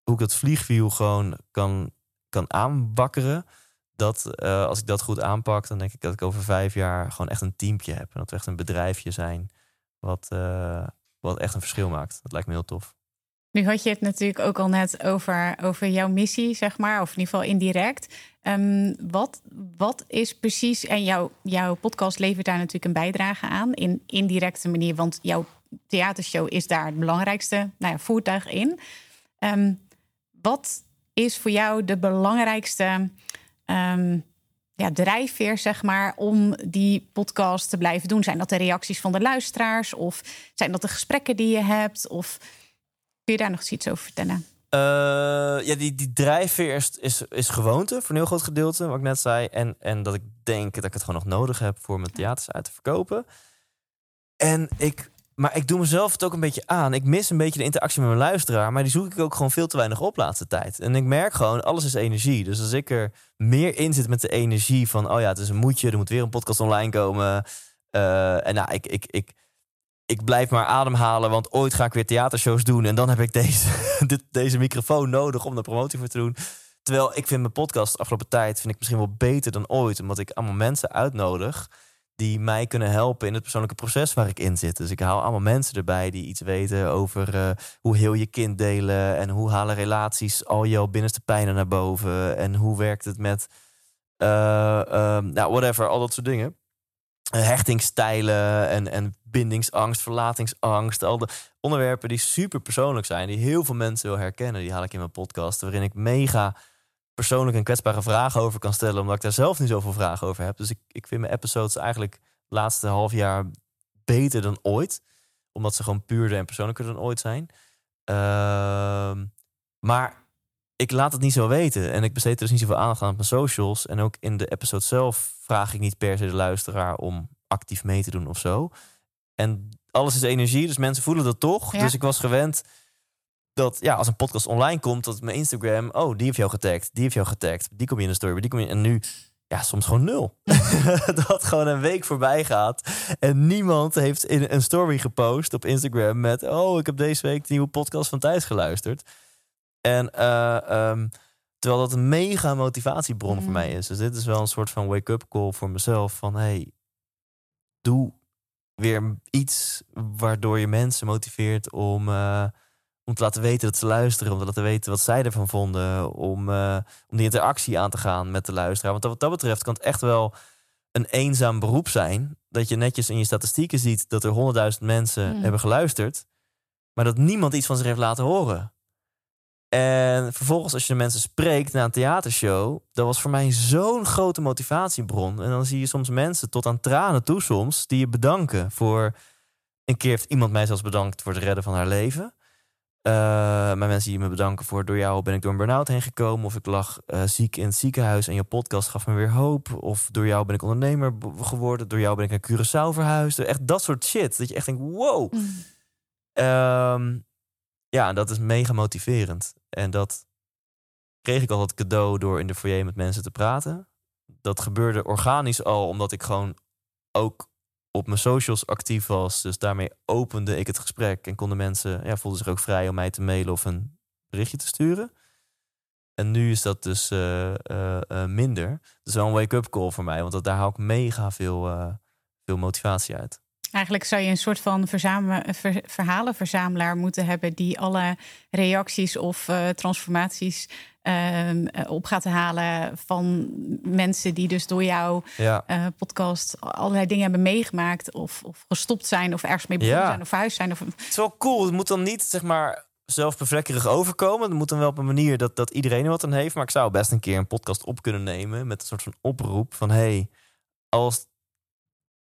hoe ik het vliegwiel gewoon kan, kan aanbakkeren. Dat eh, als ik dat goed aanpak, dan denk ik dat ik over vijf jaar gewoon echt een teampje heb. En dat we echt een bedrijfje zijn wat, eh, wat echt een verschil maakt. Dat lijkt me heel tof. Nu had je het natuurlijk ook al net over, over jouw missie, zeg maar, of in ieder geval indirect. Ehm, wat, wat is precies, en jouw, jouw podcast levert daar natuurlijk een bijdrage aan, in indirecte manier, want jouw theatershow is daar het belangrijkste nou ja, voertuig in. Ehm, wat is voor jou de belangrijkste ehm, ja, drijfveer, zeg maar, om die podcast te blijven doen? Zijn dat de reacties van de luisteraars? Of zijn dat de gesprekken die je hebt? Of kun je daar nog eens iets over vertellen? Eh, ja, die, die drijfveer is, is, is gewoonte voor een heel groot gedeelte, wat ik net zei. En, en dat ik denk dat ik het gewoon nog nodig heb voor mijn theaters uit te verkopen. En ik, maar ik doe mezelf het ook een beetje aan. Ik mis een beetje de interactie met mijn luisteraar, maar die zoek ik ook gewoon veel te weinig op laatste tijd. En ik merk gewoon, alles is energie. Dus als ik er meer in zit met de energie van, oh ja, het is een moedje, er moet weer een podcast online komen. Eh, en nou, ik, ik, ik, ik blijf maar ademhalen, want ooit ga ik weer theatershows doen. En dan heb ik deze, dit, deze microfoon nodig om de promotie voor te doen. Terwijl ik vind mijn podcast afgelopen tijd vind ik misschien wel beter dan ooit. Omdat ik allemaal mensen uitnodig die mij kunnen helpen in het persoonlijke proces waar ik in zit. Dus ik haal allemaal mensen erbij die iets weten over eh, hoe heel je kind delen. En hoe halen relaties al jouw binnenste pijnen naar boven. En hoe werkt het met, eh, eh, nou whatever, al dat soort dingen. Eh, hechtingsstijlen en, en bindingsangst, verlatingsangst. Al de onderwerpen die super persoonlijk zijn, die heel veel mensen wil herkennen, die haal ik in mijn podcast. Waarin ik mega persoonlijk en kwetsbare vragen over kan stellen, omdat ik daar zelf niet zoveel vragen over heb. Dus ik, ik vind mijn episodes eigenlijk het laatste half jaar beter dan ooit. Omdat ze gewoon puurder en persoonlijker dan ooit zijn. Ehm, maar ik laat het niet zo weten. En ik besteed er dus niet zoveel aandacht aan op mijn socials. En ook in de episode zelf vraag ik niet per se de luisteraar om actief mee te doen of zo. En alles is energie, dus mensen voelen dat toch. Ja. Dus ik was gewend dat ja, als een podcast online komt, dat mijn Instagram, oh, die heeft jou getagd, die heeft jou getagd, die kom je in de story, die kom je en nu, ja, soms gewoon nul. dat gewoon een week voorbij gaat en niemand heeft in een story gepost op Instagram met, oh, ik heb deze week de nieuwe podcast van Thijs geluisterd. En eh, ehm, terwijl dat een mega motivatiebron voor Mm. mij is. Dus dit is wel een soort van wake-up call voor mezelf van, hey, doe weer iets waardoor je mensen motiveert om, eh, om te laten weten dat ze luisteren, om te laten weten wat zij ervan vonden, om, eh, om die interactie aan te gaan met de luisteraar. Want wat dat betreft kan het echt wel een eenzaam beroep zijn. Dat je netjes in je statistieken ziet dat er honderdduizend mensen Mm. hebben geluisterd, maar dat niemand iets van zich heeft laten horen. En vervolgens, als je de mensen spreekt na een theatershow, dat was voor mij zo'n grote motivatiebron. En dan zie je soms mensen tot aan tranen toe soms, die je bedanken voor. Een keer heeft iemand mij zelfs bedankt voor het redden van haar leven. Eh, maar mensen die me bedanken voor door jou ben ik door een burn-out heen gekomen. Of ik lag eh, ziek in het ziekenhuis en je podcast gaf me weer hoop. Of door jou ben ik ondernemer geworden. Door jou ben ik naar Curaçao verhuisd. Echt dat soort shit. Dat je echt denkt, wow. Mm. Ehm, ja, dat is mega motiverend. En dat kreeg ik al het cadeau door in de foyer met mensen te praten. Dat gebeurde organisch al, omdat ik gewoon ook op mijn socials actief was. Dus daarmee opende ik het gesprek en konden mensen, ja, voelden zich ook vrij om mij te mailen of een berichtje te sturen. En nu is dat dus eh, eh, eh, minder. Dus wel een wake-up call voor mij, want dat, daar haal ik mega veel, veel motivatie uit. Eigenlijk zou je een soort van verzamel, ver- verhalenverzamelaar moeten hebben die alle reacties of eh, transformaties ehm, eh, op gaat halen van mensen die dus door jouw Ja, eh, podcast allerlei dingen hebben meegemaakt of, of gestopt zijn of ergens mee begonnen Ja. zijn of verhuisd zijn. Of, Het is wel cool. Het moet dan niet, zeg maar, zelfbevlekkerig overkomen. Het moet dan wel op een manier dat, dat iedereen er wat aan heeft. Maar ik zou best een keer een podcast op kunnen nemen met een soort van oproep van... hey, als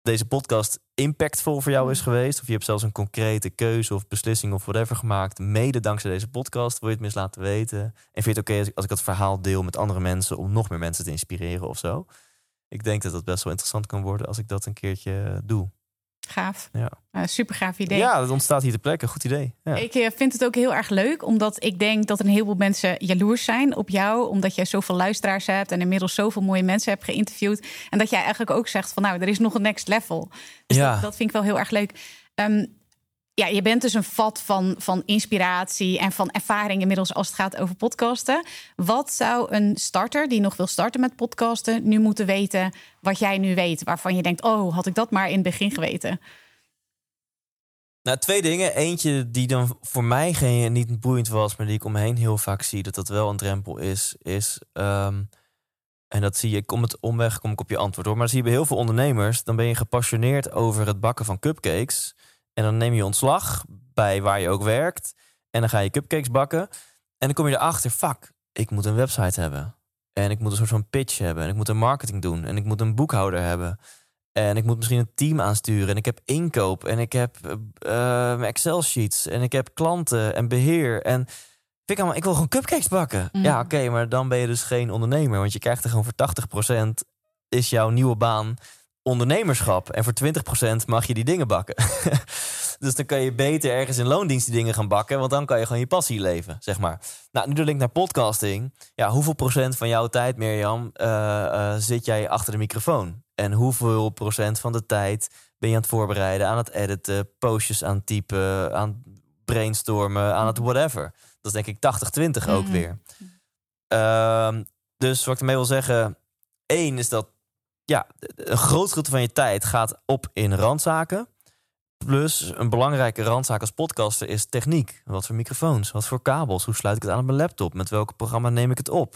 deze podcast impactvol voor jou is geweest... of je hebt zelfs een concrete keuze of beslissing of whatever gemaakt... mede dankzij deze podcast, wil je het eens laten weten? En vind je het oké als, ik- als ik dat verhaal deel met andere mensen... om nog meer mensen te inspireren of zo? Ik denk dat dat best wel interessant kan worden als ik dat een keertje eh, gaaf. Ja. super gaaf idee. Ja, dat ontstaat hier ter plekke. Goed idee. Ja. Ik eh, vind het ook heel erg leuk, omdat ik denk dat een heleboel mensen jaloers zijn op jou, omdat jij zoveel luisteraars hebt en inmiddels zoveel mooie mensen hebt geïnterviewd. En dat jij eigenlijk ook zegt van nou, er is nog een next level. Dus Ja. dat, dat vind ik wel heel erg leuk. Ehm, ja, je bent dus een vat van, van inspiratie en van ervaring inmiddels als het gaat over podcasten. Wat zou een starter die nog wil starten met podcasten nu moeten weten wat jij nu weet, waarvan je denkt, oh, had ik dat maar in het begin geweten? Nou, twee dingen. Eentje die dan voor mij geen, niet boeiend was, maar die ik om me heen heel vaak zie dat dat wel een drempel is, is. ehm, en dat zie je, kom het omweg, kom ik op je antwoord hoor. Maar zie je bij heel veel ondernemers. Dan ben je gepassioneerd over het bakken van cupcakes. En dan neem je ontslag bij waar je ook werkt. En dan ga je cupcakes bakken. En dan kom je erachter, fuck, ik moet een website hebben. En ik moet een soort van pitch hebben. En ik moet een marketing doen. En ik moet een boekhouder hebben. En ik moet misschien een team aansturen. En ik heb inkoop. En ik heb eh, eh, Excel-sheets. En ik heb klanten en beheer. En vind ik, allemaal, ik wil gewoon cupcakes bakken. Mm. Ja, oké, maar dan ben je dus geen ondernemer. Want je krijgt er gewoon voor 80% is jouw nieuwe baan ondernemerschap. En voor 20% mag je die dingen bakken. dus dan kan je beter ergens in loondienst die dingen gaan bakken. Want dan kan je gewoon je passie leven, zeg maar. Nou, nu de link naar podcasting. Ja, hoeveel procent van jouw tijd, Mirjam, eh, eh, zit jij achter de microfoon? En hoeveel procent van de tijd ben je aan het voorbereiden, aan het editen, postjes aan het typen, aan het brainstormen, aan het whatever? Dat is denk ik 80-20 ook Mhm. weer. Ehm, dus wat ik ermee wil zeggen, één is dat ja, een groot gedeelte van je tijd gaat op in randzaken. Plus een belangrijke randzaak als podcaster is techniek. Wat voor microfoons, wat voor kabels, hoe sluit ik het aan op mijn laptop, met welk programma neem ik het op?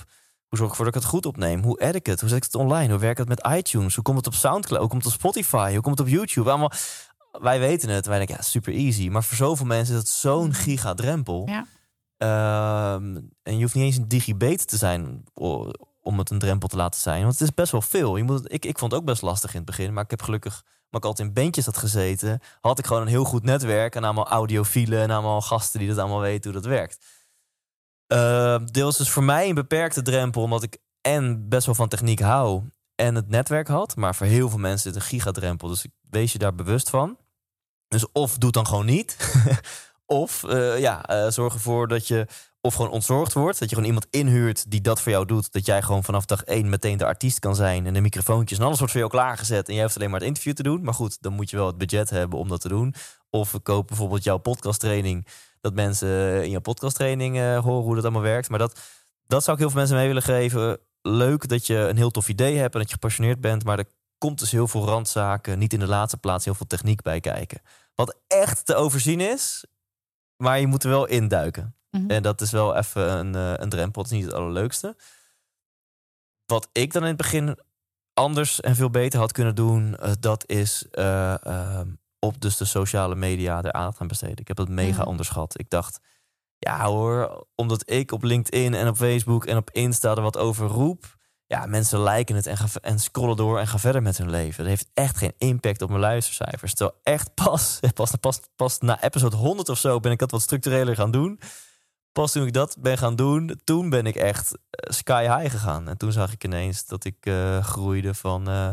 Hoe zorg ik ervoor dat ik het goed opneem? Hoe edit ik het? Hoe zet ik het online? Hoe werkt het met iTunes? Hoe komt het op Soundcloud? Hoe komt het op Spotify? Hoe komt het op YouTube? Allemaal, wij weten het. Wij denken, ja, super easy. Maar voor zoveel mensen is het zo'n gigadrempel. Ja. Ehm, en je hoeft niet eens een digibet te zijn om het een drempel te laten zijn. Want het is best wel veel. Je moet, ik, ik vond het ook best lastig in het begin. Maar ik heb gelukkig, omdat ik altijd in bandjes had gezeten... had ik gewoon een heel goed netwerk. En allemaal audiofielen en allemaal gasten die dat allemaal weten hoe dat werkt. Ehm deels dus voor mij een beperkte drempel... omdat ik en best wel van techniek hou en het netwerk had. Maar voor heel veel mensen is het een gigadrempel. Dus wees je daar bewust van. Dus of doe dan gewoon niet... Of eh, ja, eh, zorg ervoor dat je of gewoon ontzorgd wordt. Dat je gewoon iemand inhuurt die dat voor jou doet. Dat jij gewoon vanaf dag één meteen de artiest kan zijn. En de microfoontjes en alles wordt voor jou klaargezet. En jij hoeft alleen maar het interview te doen. Maar goed, dan moet je wel het budget hebben om dat te doen. Of we kopen bijvoorbeeld jouw podcasttraining. Dat mensen in jouw podcasttraining eh, horen hoe dat allemaal werkt. Maar dat, dat zou ik heel veel mensen mee willen geven. Leuk dat je een heel tof idee hebt en dat je gepassioneerd bent. Maar er komt dus heel veel randzaken. Niet in de laatste plaats heel veel techniek bij kijken. Wat echt te overzien is. Maar je moet er wel induiken. Mhm. En dat is wel even een, eh, een drempel. Het is niet het allerleukste. Wat ik dan in het begin anders en veel beter had kunnen doen, eh, dat is eh, ehm, op dus de sociale media er aandacht aan besteden. Ik heb dat mega Mhm. onderschat. Ik dacht, ja hoor, omdat ik op LinkedIn en op Facebook en op Insta er wat over roep. Ja, mensen liken het en, gaan, en scrollen door en gaan verder met hun leven. Dat heeft echt geen impact op mijn luistercijfers. Terwijl echt pas, pas, pas, pas na episode 100 of zo ben ik dat wat structureler gaan doen. Pas toen ik dat ben gaan doen, toen ben ik echt eh, sky high gegaan. En toen zag ik ineens dat ik eh, groeide van eh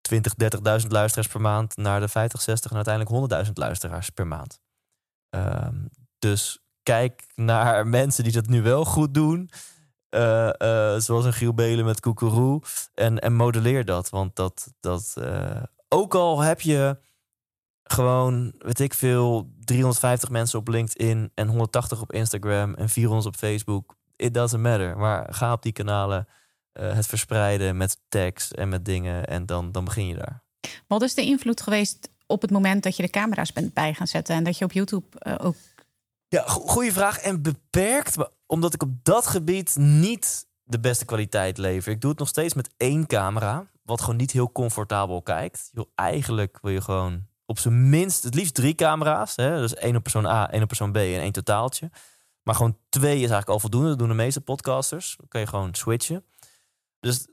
20, 30.000 luisteraars per maand naar de 50, 60 en uiteindelijk 100.000 luisteraars per maand. Ehm, dus kijk naar mensen die dat nu wel goed doen. Eh, zoals een Giel Belen met Koekeroe. En, en modelleer dat. Want dat, dat ook al heb je gewoon, weet ik veel, 350 mensen op LinkedIn en 180 op Instagram en 400 op Facebook. It doesn't matter. Maar ga op die kanalen eh, het verspreiden met tags en met dingen en dan, dan begin je daar. Wat is de invloed geweest op het moment dat je de camera's bent bij gaan zetten en dat je op YouTube eh, ook. Ja, go- goede vraag. En beperkt, omdat ik op dat gebied niet de beste kwaliteit lever. Ik doe het nog steeds met één camera, wat gewoon niet heel comfortabel kijkt. Joh, eigenlijk wil je gewoon op zijn minst, het liefst drie camera's. Hè? Dus één op persoon A, één op persoon B en één totaaltje. Maar gewoon twee is eigenlijk al voldoende. Dat doen de meeste podcasters. Dan kan je gewoon switchen. Dus,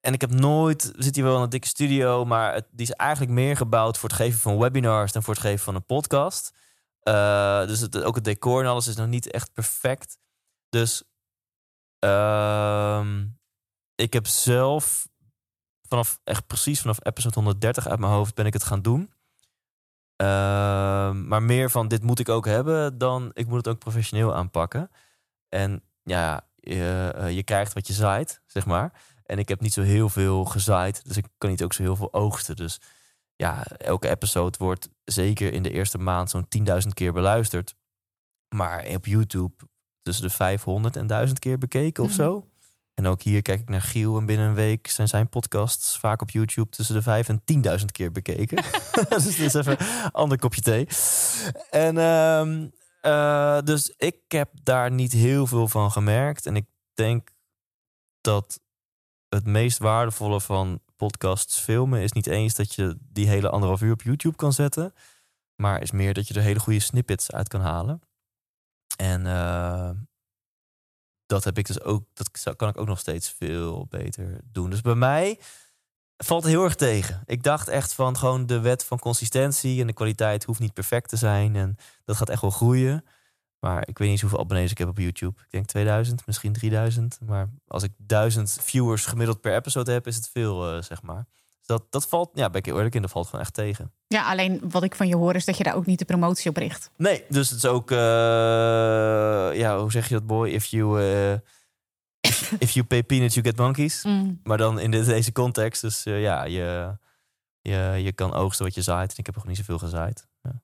en ik heb nooit, we zitten hier wel in een dikke studio, maar het, die is eigenlijk meer gebouwd voor het geven van webinars dan voor het geven van een podcast. Uh, dus het, ook het decor en alles is nog niet echt perfect. Dus uh, ik heb zelf vanaf echt precies vanaf episode 130 uit mijn hoofd ben ik het gaan doen. Uh, maar meer van dit moet ik ook hebben dan ik moet het ook professioneel aanpakken. En ja, je, uh, je krijgt wat je zaait, zeg maar. En ik heb niet zo heel veel gezaaid, dus ik kan niet ook zo heel veel oogsten. Dus ja, elke episode wordt zeker in de eerste maand zo'n 10.000 keer beluisterd. Maar op YouTube tussen de 500 en 1000 keer bekeken of zo. En ook hier kijk ik naar Giel en binnen een week zijn zijn podcasts vaak op YouTube tussen de 5 en 10.000 keer bekeken. dus dit is even een ander kopje thee. En um, uh, dus ik heb daar niet heel veel van gemerkt. En ik denk dat het meest waardevolle van podcasts filmen is niet eens dat je die hele anderhalf uur op YouTube kan zetten, maar is meer dat je er hele goede snippets uit kan halen. En uh, dat heb ik dus ook, dat kan ik ook nog steeds veel beter doen. Dus bij mij valt heel erg tegen. Ik dacht echt van gewoon de wet van consistentie en de kwaliteit hoeft niet perfect te zijn en dat gaat echt wel groeien. Maar ik weet niet hoeveel abonnees ik heb op YouTube. Ik denk 2000, misschien 3000. Maar als ik 1000 viewers gemiddeld per episode heb, is het veel, uh, zeg maar. Dus dat, dat valt, ja, ben ik eerlijk in, dat valt gewoon echt tegen. Ja, alleen wat ik van je hoor is dat je daar ook niet de promotie op richt. Nee, dus het is ook, uh, ja, hoe zeg je dat, boy? If you, uh, if, if you pay peanuts, you get monkeys. Mm. Maar dan in deze context, dus ja, je, je, je kan oogsten wat je zaait. En ik heb nog niet zoveel gezaaid. Ja.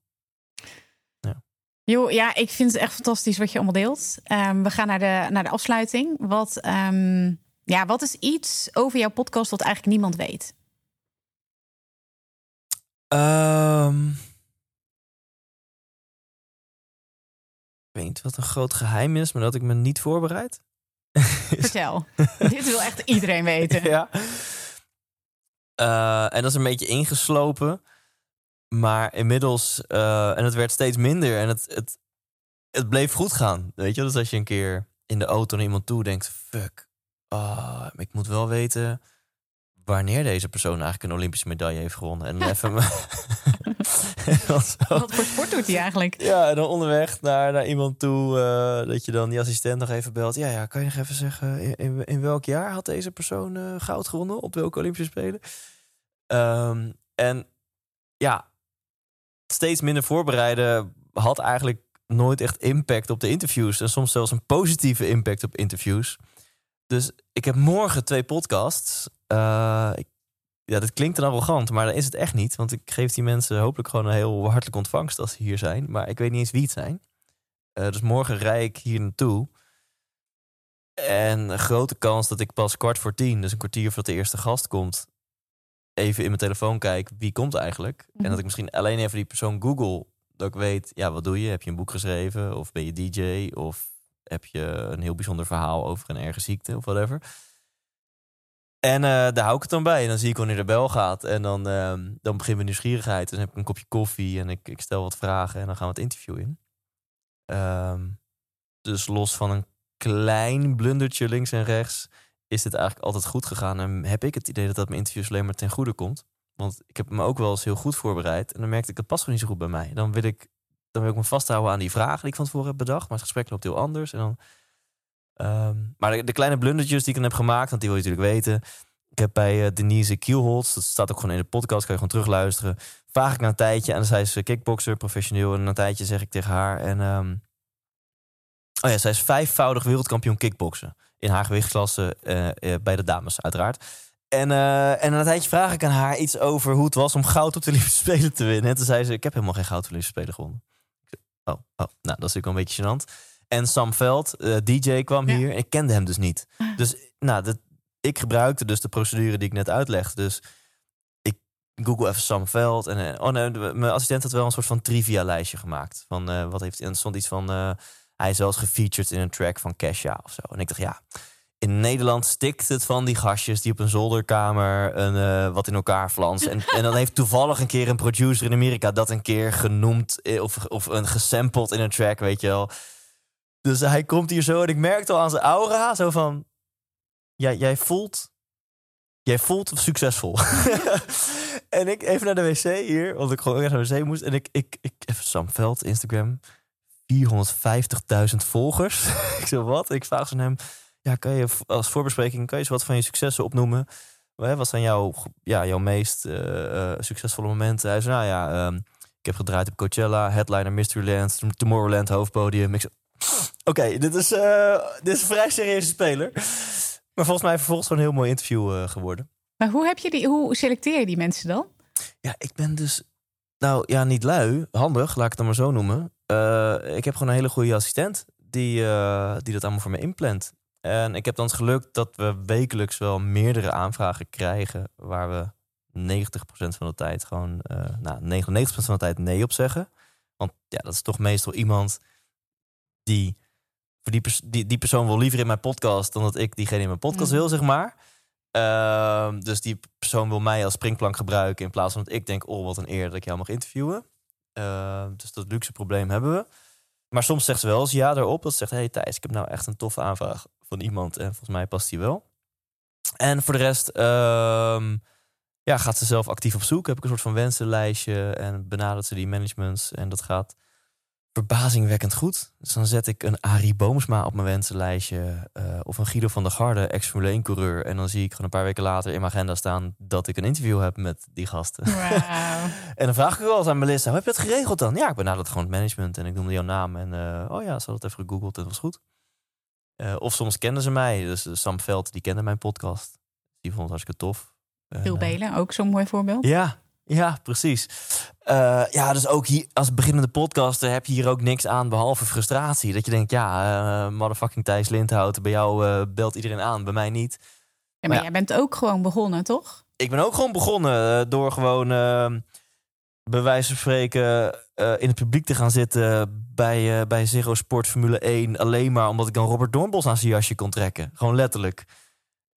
Jo, ja, ik vind het echt fantastisch wat je allemaal deelt. Um, we gaan naar de, naar de afsluiting. Wat, um, ja, wat is iets over jouw podcast wat eigenlijk niemand weet? Um, ik weet niet wat een groot geheim is, maar dat ik me niet voorbereid. Vertel. Dit wil echt iedereen weten. Ja. Uh, en dat is een beetje ingeslopen. Maar inmiddels, uh, en het werd steeds minder en het, het, het bleef goed gaan. Weet je, dus als je een keer in de auto naar iemand toe denkt: fuck, oh, ik moet wel weten wanneer deze persoon eigenlijk een Olympische medaille heeft gewonnen. En even. Wat voor sport doet hij eigenlijk? Ja, en dan onderweg naar, naar iemand toe, uh, dat je dan die assistent nog even belt. Ja, ja, kan je nog even zeggen, in, in, in welk jaar had deze persoon uh, goud gewonnen? Op welke Olympische Spelen? Um, en ja, steeds minder voorbereiden had eigenlijk nooit echt impact op de interviews. En soms zelfs een positieve impact op interviews. Dus ik heb morgen twee podcasts. Uh, ik, ja, dat klinkt een arrogant, maar dat is het echt niet. Want ik geef die mensen hopelijk gewoon een heel hartelijk ontvangst als ze hier zijn. Maar ik weet niet eens wie het zijn. Uh, dus morgen rij ik hier naartoe. En een grote kans dat ik pas kwart voor tien, dus een kwartier voordat de eerste gast komt, even in mijn telefoon kijk wie komt eigenlijk. En dat ik misschien alleen even die persoon google. Dat ik weet, ja, wat doe je? Heb je een boek geschreven? Of ben je DJ? Of heb je een heel bijzonder verhaal over een erge ziekte of whatever. En uh, daar hou ik het dan bij. En dan zie ik wanneer de bel gaat. En dan, uh, dan begint mijn nieuwsgierigheid. dan heb ik een kopje koffie en ik, ik stel wat vragen. En dan gaan we het interview in. Um, dus los van een klein blundertje links en rechts... is dit eigenlijk altijd goed gegaan. En heb ik het idee dat dat mijn interviews alleen maar ten goede komt. Want ik heb me ook wel eens heel goed voorbereid. En dan merkte ik, het past gewoon niet zo goed bij mij. Dan wil ik dan wil ik me vasthouden aan die vragen die ik van tevoren heb bedacht. Maar het gesprek loopt heel anders. En dan, um, maar de, kleine blundertjes die ik dan heb gemaakt, want die wil je natuurlijk weten. Ik heb bij uh, Denise Kielholz, dat staat ook gewoon in de podcast, kan je gewoon terugluisteren. Vraag ik na een tijdje, en dan zei ze kickboxer, professioneel. En na een tijdje zeg ik tegen haar. En, um, oh ja, zij is vijfvoudig wereldkampioen kickboksen. In haar gewichtsklasse uh, uh, bij de dames, uiteraard. En, uh, en een tijdje vraag ik aan haar iets over hoe het was om goud op de Olympische Spelen te winnen. En toen zei ze, ik heb helemaal geen goud op de Olympische Spelen gewonnen. Oh, oh, nou, dat is natuurlijk wel een beetje gênant. En Sam Veld, uh, DJ, kwam hier. Ik kende hem dus niet. Dus nou, dat, ik gebruikte dus de procedure die ik net uitlegde. Dus ik google even Sam Veld. En, oh nee, mijn assistent had wel een soort van trivia-lijstje gemaakt. Van uh, wat heeft... En er stond iets van... Uh, hij is zelfs gefeatured in een track van Kesha of zo. En ik dacht, ja, in Nederland stikt het van die gastjes die op een zolderkamer een, wat in elkaar flansen. En, en dan heeft toevallig een keer een producer in Amerika dat een keer genoemd eh, of, of een gesampled in een track, weet je wel. Dus hij komt hier zo en ik merkte al aan zijn aura zo van, ja, jij voelt, jij voelt succesvol. en ik even naar de wc hier, want ik gewoon echt naar de wc moest. En ik, ik, ik even Sam Veld, Instagram, 450.000 volgers. ik zo wat? Ik vraag ze aan hem ja, kan je als voorbespreking kan je eens wat van je successen opnoemen? Wat zijn jouw, ja, jouw meest uh, succesvolle momenten? Hij zei, nou ja, um, ik heb gedraaid op Coachella, headliner Mysteryland, Tomorrowland, hoofdpodium. Oké, okay, dit, is, uh, dit is een vrij serieuze speler. Maar volgens mij vervolgens gewoon een heel mooi interview uh, geworden. Maar hoe, heb je die, hoe selecteer je die mensen dan? Ja, ik ben dus, nou ja, niet lui, handig, laat ik het dan maar zo noemen. ik heb gewoon een hele goede assistent die, die dat allemaal voor me inplant. En ik heb dan het geluk dat we wekelijks wel meerdere aanvragen krijgen waar we 90% van de tijd gewoon, nou, 99% van de tijd nee op zeggen. Want ja, dat is toch meestal iemand die, voor die, pers die, die persoon wil liever in mijn podcast dan dat ik diegene in mijn podcast wil, zeg maar. Uh, dus die persoon wil mij als springplank gebruiken in plaats van dat ik denk, oh wat een eer dat ik jou mag interviewen. Uh, dus dat luxe probleem hebben we. Maar soms zegt ze wel eens ja daarop. Dat zegt, hey Thijs, ik heb nou echt een toffe aanvraag van iemand. En volgens mij past die wel. En voor de rest um, ja, gaat ze zelf actief op zoek. Heb ik een soort van wensenlijstje en benadert ze die managements. En dat gaat verbazingwekkend goed. Dus dan zet ik een Arie Boomsma op mijn wensenlijstje. Uh, of een Guido van der Garde, ex-Formule 1 coureur. En dan zie ik gewoon een paar weken later in mijn agenda staan... dat ik een interview heb met die gasten. Wow. en dan vraag ik wel eens aan Melissa, hoe heb je het geregeld dan? Ja, ik benaderde gewoon het management en ik noemde jouw naam. En uh, oh ja, ze had het even gegoogeld en dat was goed. Uh, of soms kenden ze mij. Dus Sam Veld, die kende mijn podcast. Die vond het hartstikke tof. Phil Belen, ook zo'n mooi voorbeeld. Ja, ja, precies. Uh, ja, dus ook hier als beginnende podcaster heb je hier ook niks aan behalve frustratie. Dat je denkt, ja, uh, motherfucking Thijs Lindhout, bij jou uh, belt iedereen aan, bij mij niet. Ja, maar, maar ja. jij bent ook gewoon begonnen, toch? Ik ben ook gewoon begonnen door gewoon bij wijze van spreken in het publiek te gaan zitten bij, bij Zero Sport Formule 1. Alleen maar omdat ik dan Robert Doornbos aan zijn jasje kon trekken. Gewoon letterlijk.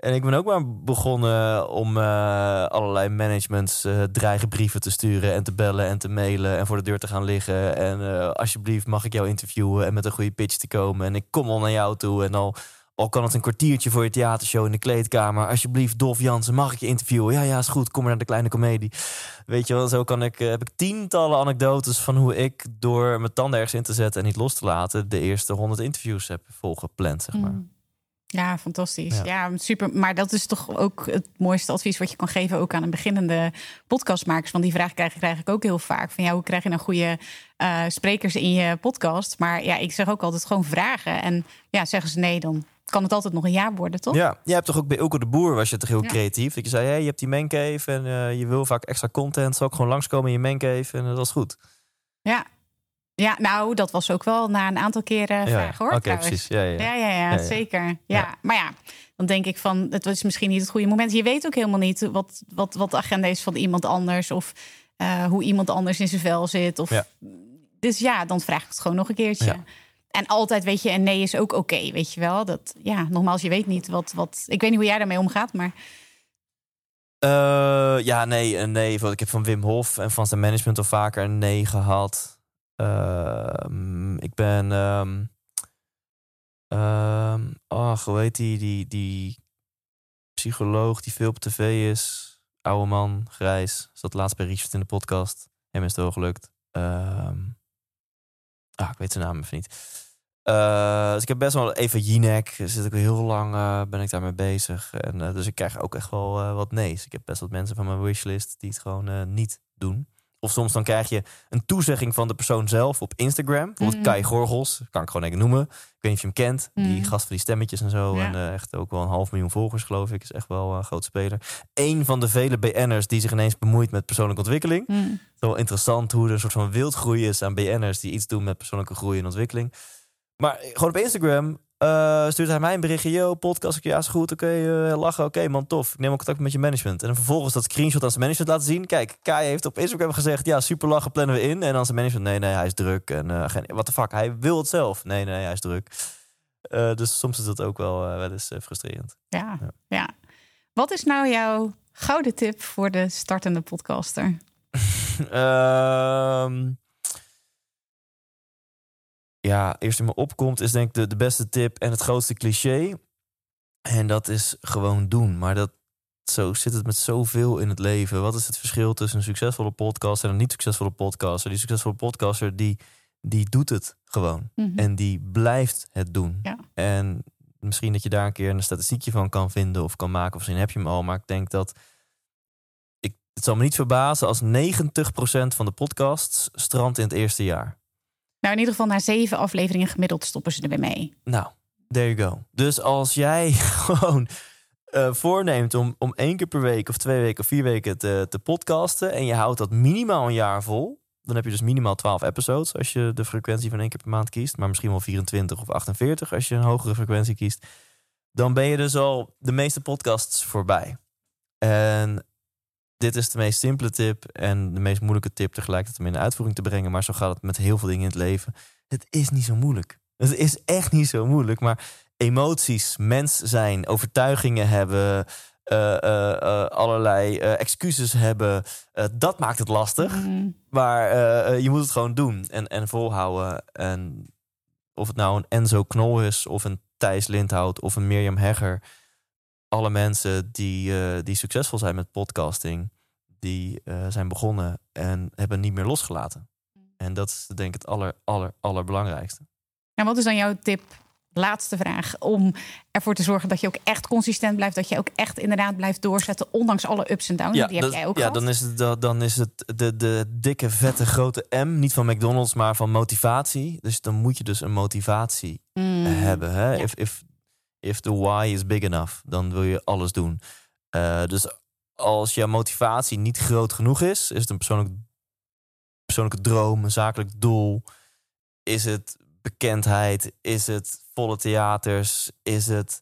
En ik ben ook maar begonnen om uh, allerlei managements uh, dreigenbrieven te sturen en te bellen en te mailen en voor de deur te gaan liggen. En uh, alsjeblieft mag ik jou interviewen en met een goede pitch te komen. En ik kom al naar jou toe en al, al kan het een kwartiertje voor je theatershow in de kleedkamer. Alsjeblieft, Dolf Jansen, mag ik je interviewen? Ja, ja, is goed, kom maar naar de kleine komedie. Weet je wel, zo kan ik, heb ik tientallen anekdotes van hoe ik door mijn tanden ergens in te zetten en niet los te laten de eerste honderd interviews heb volgepland, zeg maar. Mm. Ja, fantastisch. Ja. Ja. super. Maar dat is toch ook het mooiste advies wat je kan geven ook aan een beginnende podcastmakers. Want die vraag krijg, krijg ik ook heel vaak. Van ja, hoe krijg je nou goede eh, sprekers in je podcast? Maar ja, ik zeg ook altijd gewoon vragen. En ja, zeggen ze nee, dan kan het altijd nog een ja worden, toch? Ja, jij hebt toch ook bij Ilko de Boer was je toch heel Ja. creatief. Dat je zei, hey, je hebt die mancave en eh, je wil vaak extra content. Zal ik gewoon langskomen in je mancave en dat is goed. Ja. Ja, nou, dat was ook wel na een aantal keren ja, vragen hoor. Oké, precies. Ja, ja. Ja, zeker. Ja. Maar ja, dan denk ik van, het was misschien niet het goede moment. Je weet ook helemaal niet wat, wat, wat de agenda is van iemand anders. Of eh, hoe iemand anders in zijn vel zit. Of. Dus ja, dan vraag ik het gewoon nog een keertje. En altijd weet je, een nee is ook oké, weet je wel. Dat, ja, nogmaals, je weet niet wat, wat... Ik weet niet hoe jij daarmee omgaat, maar... Eh, ja, nee, nee. Want Ik heb van Wim Hof en van zijn management al vaker een nee gehad. Ehm, ik ben... ehm ehm, ach, hoe heet die, die? Die psycholoog die veel op tv is. Oude man, grijs. Zat laatst bij Richard in de podcast. Hem is het wel gelukt. Ah, ik weet zijn naam even niet. Eh, dus ik heb best wel even Jinek. Zit ik heel lang eh, ben ik daarmee bezig. En, eh, dus ik krijg ook echt wel wat nee's. Ik heb best wat mensen van mijn wishlist die het gewoon niet doen. Of soms dan krijg je een toezegging van de persoon zelf op Instagram. Bijvoorbeeld Mhm. Kai Gorgels, kan ik gewoon even noemen. Ik weet niet of je hem kent. Die Mhm. gast van die stemmetjes en zo. Ja. En eh, echt ook wel een half miljoen volgers geloof ik. Is echt wel een groot speler. Eén van de vele BN'ers die zich ineens bemoeit met persoonlijke ontwikkeling. Het is wel interessant hoe er een soort van wildgroei is aan BN'ers die iets doen met persoonlijke groei en ontwikkeling. Maar gewoon op Instagram eh, stuurt hij mij een berichtje. Yo, podcast. Ik, ja, is goed. Oké, eh, lachen. Oké, man, tof. Ik neem ook contact met je management. En dan vervolgens dat screenshot aan zijn management laten zien. Kijk, Kai heeft op Instagram gezegd... Ja, super lachen, plannen we in. En dan zijn management... Nee, nee, hij is druk. En eh geen... What the fuck? Hij wil het zelf. Nee, nee, hij is druk. Eh, dus soms is dat ook wel, wel eens frustrerend. Ja, Ja. ja. Wat is nou jouw gouden tip voor de startende podcaster? Ehm, ja, eerst in me opkomt is denk ik de, de beste tip en het grootste cliché. En dat is gewoon doen. Maar dat, zo zit het met zoveel in het leven. Wat is het verschil tussen een succesvolle podcaster en een niet succesvolle podcaster? Die succesvolle podcaster, die, die doet het gewoon. Mhm. En die blijft het doen. Ja. En misschien dat je daar een keer een statistiekje van kan vinden of kan maken. Of misschien heb je hem al. Maar ik denk dat. Ik, het zal me niet verbazen als 90% van de podcasts strandt in het eerste jaar. Nou, in ieder geval na zeven afleveringen gemiddeld stoppen ze er weer mee. Nou, there you go. Dus als jij gewoon eh, voorneemt om, om één keer per week of twee weken of vier weken te, te podcasten. en je houdt dat minimaal een jaar vol. dan heb je dus minimaal 12 episodes als je de frequentie van één keer per maand kiest. Maar misschien wel 24 of 48 als je een hogere frequentie kiest. Dan ben je dus al de meeste podcasts voorbij. En dit is de meest simpele tip en de meest moeilijke tip tegelijkertijd om in de uitvoering te brengen. Maar zo gaat het met heel veel dingen in het leven. Het is niet zo moeilijk. Het is echt niet zo moeilijk. Maar emoties, mens zijn, overtuigingen hebben, eh, eh, eh, allerlei excuses hebben, dat maakt het lastig. Mhm. Maar je moet het gewoon doen en, en volhouden. En of het nou een Enzo Knol is, of een Thijs Lindhout, of een Mirjam Hegger. Alle mensen die, eh, die succesvol zijn met podcasting, die eh, zijn begonnen en hebben niet meer losgelaten. En dat is denk ik het aller, aller, allerbelangrijkste. En wat is dan jouw tip? Laatste vraag. Om ervoor te zorgen dat je ook echt consistent blijft. Dat je ook echt inderdaad blijft doorzetten. Ondanks alle ups en downs. die heb dat- jij ook ja gehad. dan is het, da- dan is het de, de dikke, vette, grote M. Niet van McDonald's, maar van motivatie. Dus dan moet je dus een motivatie Mm. hebben. Hè? Ja. If, if, if the why is big enough, dan wil je alles doen. Eh, dus als je motivatie niet groot genoeg is, is het een persoonlijk, persoonlijke droom, een zakelijk doel. Is het bekendheid? Is het volle theaters? Is het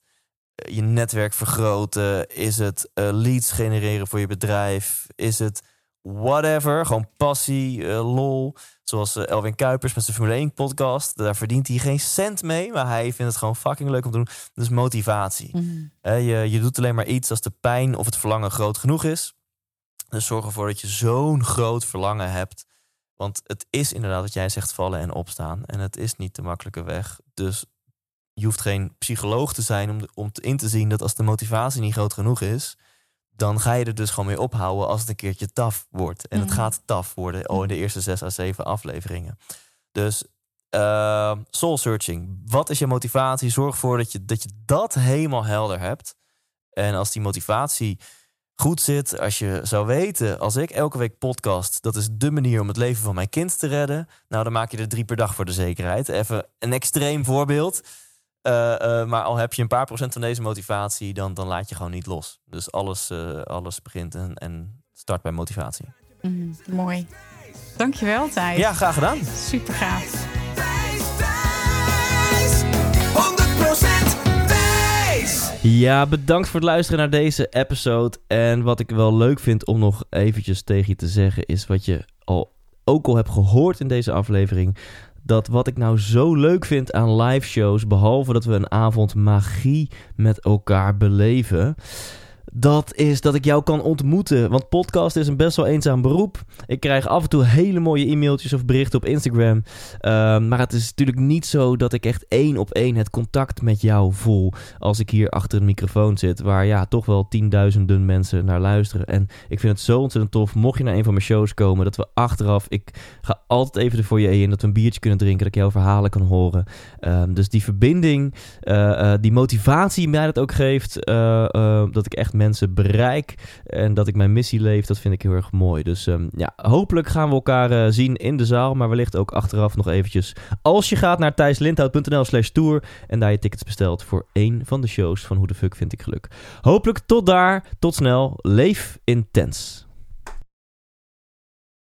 eh, je netwerk vergroten? Is het eh, leads genereren voor je bedrijf? Is het whatever? Gewoon passie, eh, lol. Zoals eh, Elwin Kuipers met zijn Formule 1 podcast. Daar verdient hij geen cent mee, maar hij vindt het gewoon fucking leuk om te doen. Dus motivatie. Mhm. Hè, je, je doet alleen maar iets als de pijn of het verlangen groot genoeg is. Dus zorg ervoor dat je zo'n groot verlangen hebt. Want het is inderdaad wat jij zegt vallen en opstaan. En het is niet de makkelijke weg. Dus je hoeft geen psycholoog te zijn om, de- om te- in te zien dat als de motivatie niet groot genoeg is, dan ga je er dus gewoon mee ophouden als het een keertje taf wordt. En het Mhm. gaat taf worden al in de eerste zes à zeven afleveringen. Dus Uh, soul searching. Wat is je motivatie? Zorg ervoor dat je, dat je dat helemaal helder hebt. En als die motivatie goed zit, als je zou weten, als ik elke week podcast, dat is de manier om het leven van mijn kind te redden. Nou, dan maak je er drie per dag voor de zekerheid. Even een extreem voorbeeld. Uh, uh, maar al heb je een paar procent van deze motivatie, dan, dan laat je gewoon niet los. Dus alles, uh, alles begint en, en start bij motivatie. Mm, mooi. Dankjewel, Thijs. Ja, graag gedaan. Super gaaf. Ja, bedankt voor het luisteren naar deze episode. En wat ik wel leuk vind om nog eventjes tegen je te zeggen... is wat je al, ook al hebt gehoord in deze aflevering... dat wat ik nou zo leuk vind aan live shows... behalve dat we een avond magie met elkaar beleven dat is dat ik jou kan ontmoeten. Want podcast is een best wel eenzaam beroep. Ik krijg af en toe hele mooie e-mailtjes of berichten op Instagram. Uh, maar het is natuurlijk niet zo dat ik echt één op één het contact met jou voel. Als ik hier achter een microfoon zit, waar ja, toch wel tienduizenden mensen naar luisteren. En ik vind het zo ontzettend tof. Mocht je naar een van mijn shows komen, dat we achteraf. Ik ga altijd even ervoor je in dat we een biertje kunnen drinken. Dat ik jouw verhalen kan horen. Uh, dus die verbinding, uh, die motivatie mij dat ook geeft. eh, dat ik echt mensen bereik en dat ik mijn missie leef, dat vind ik heel erg mooi. Dus um, ja, hopelijk gaan we elkaar uh, zien in de zaal, maar wellicht ook achteraf nog eventjes. Als je gaat naar thijslindhout.nl slash tour en daar je tickets bestelt voor één van de shows van Hoe de Fuck Vind Ik Geluk. Hopelijk tot daar, tot snel, leef intens.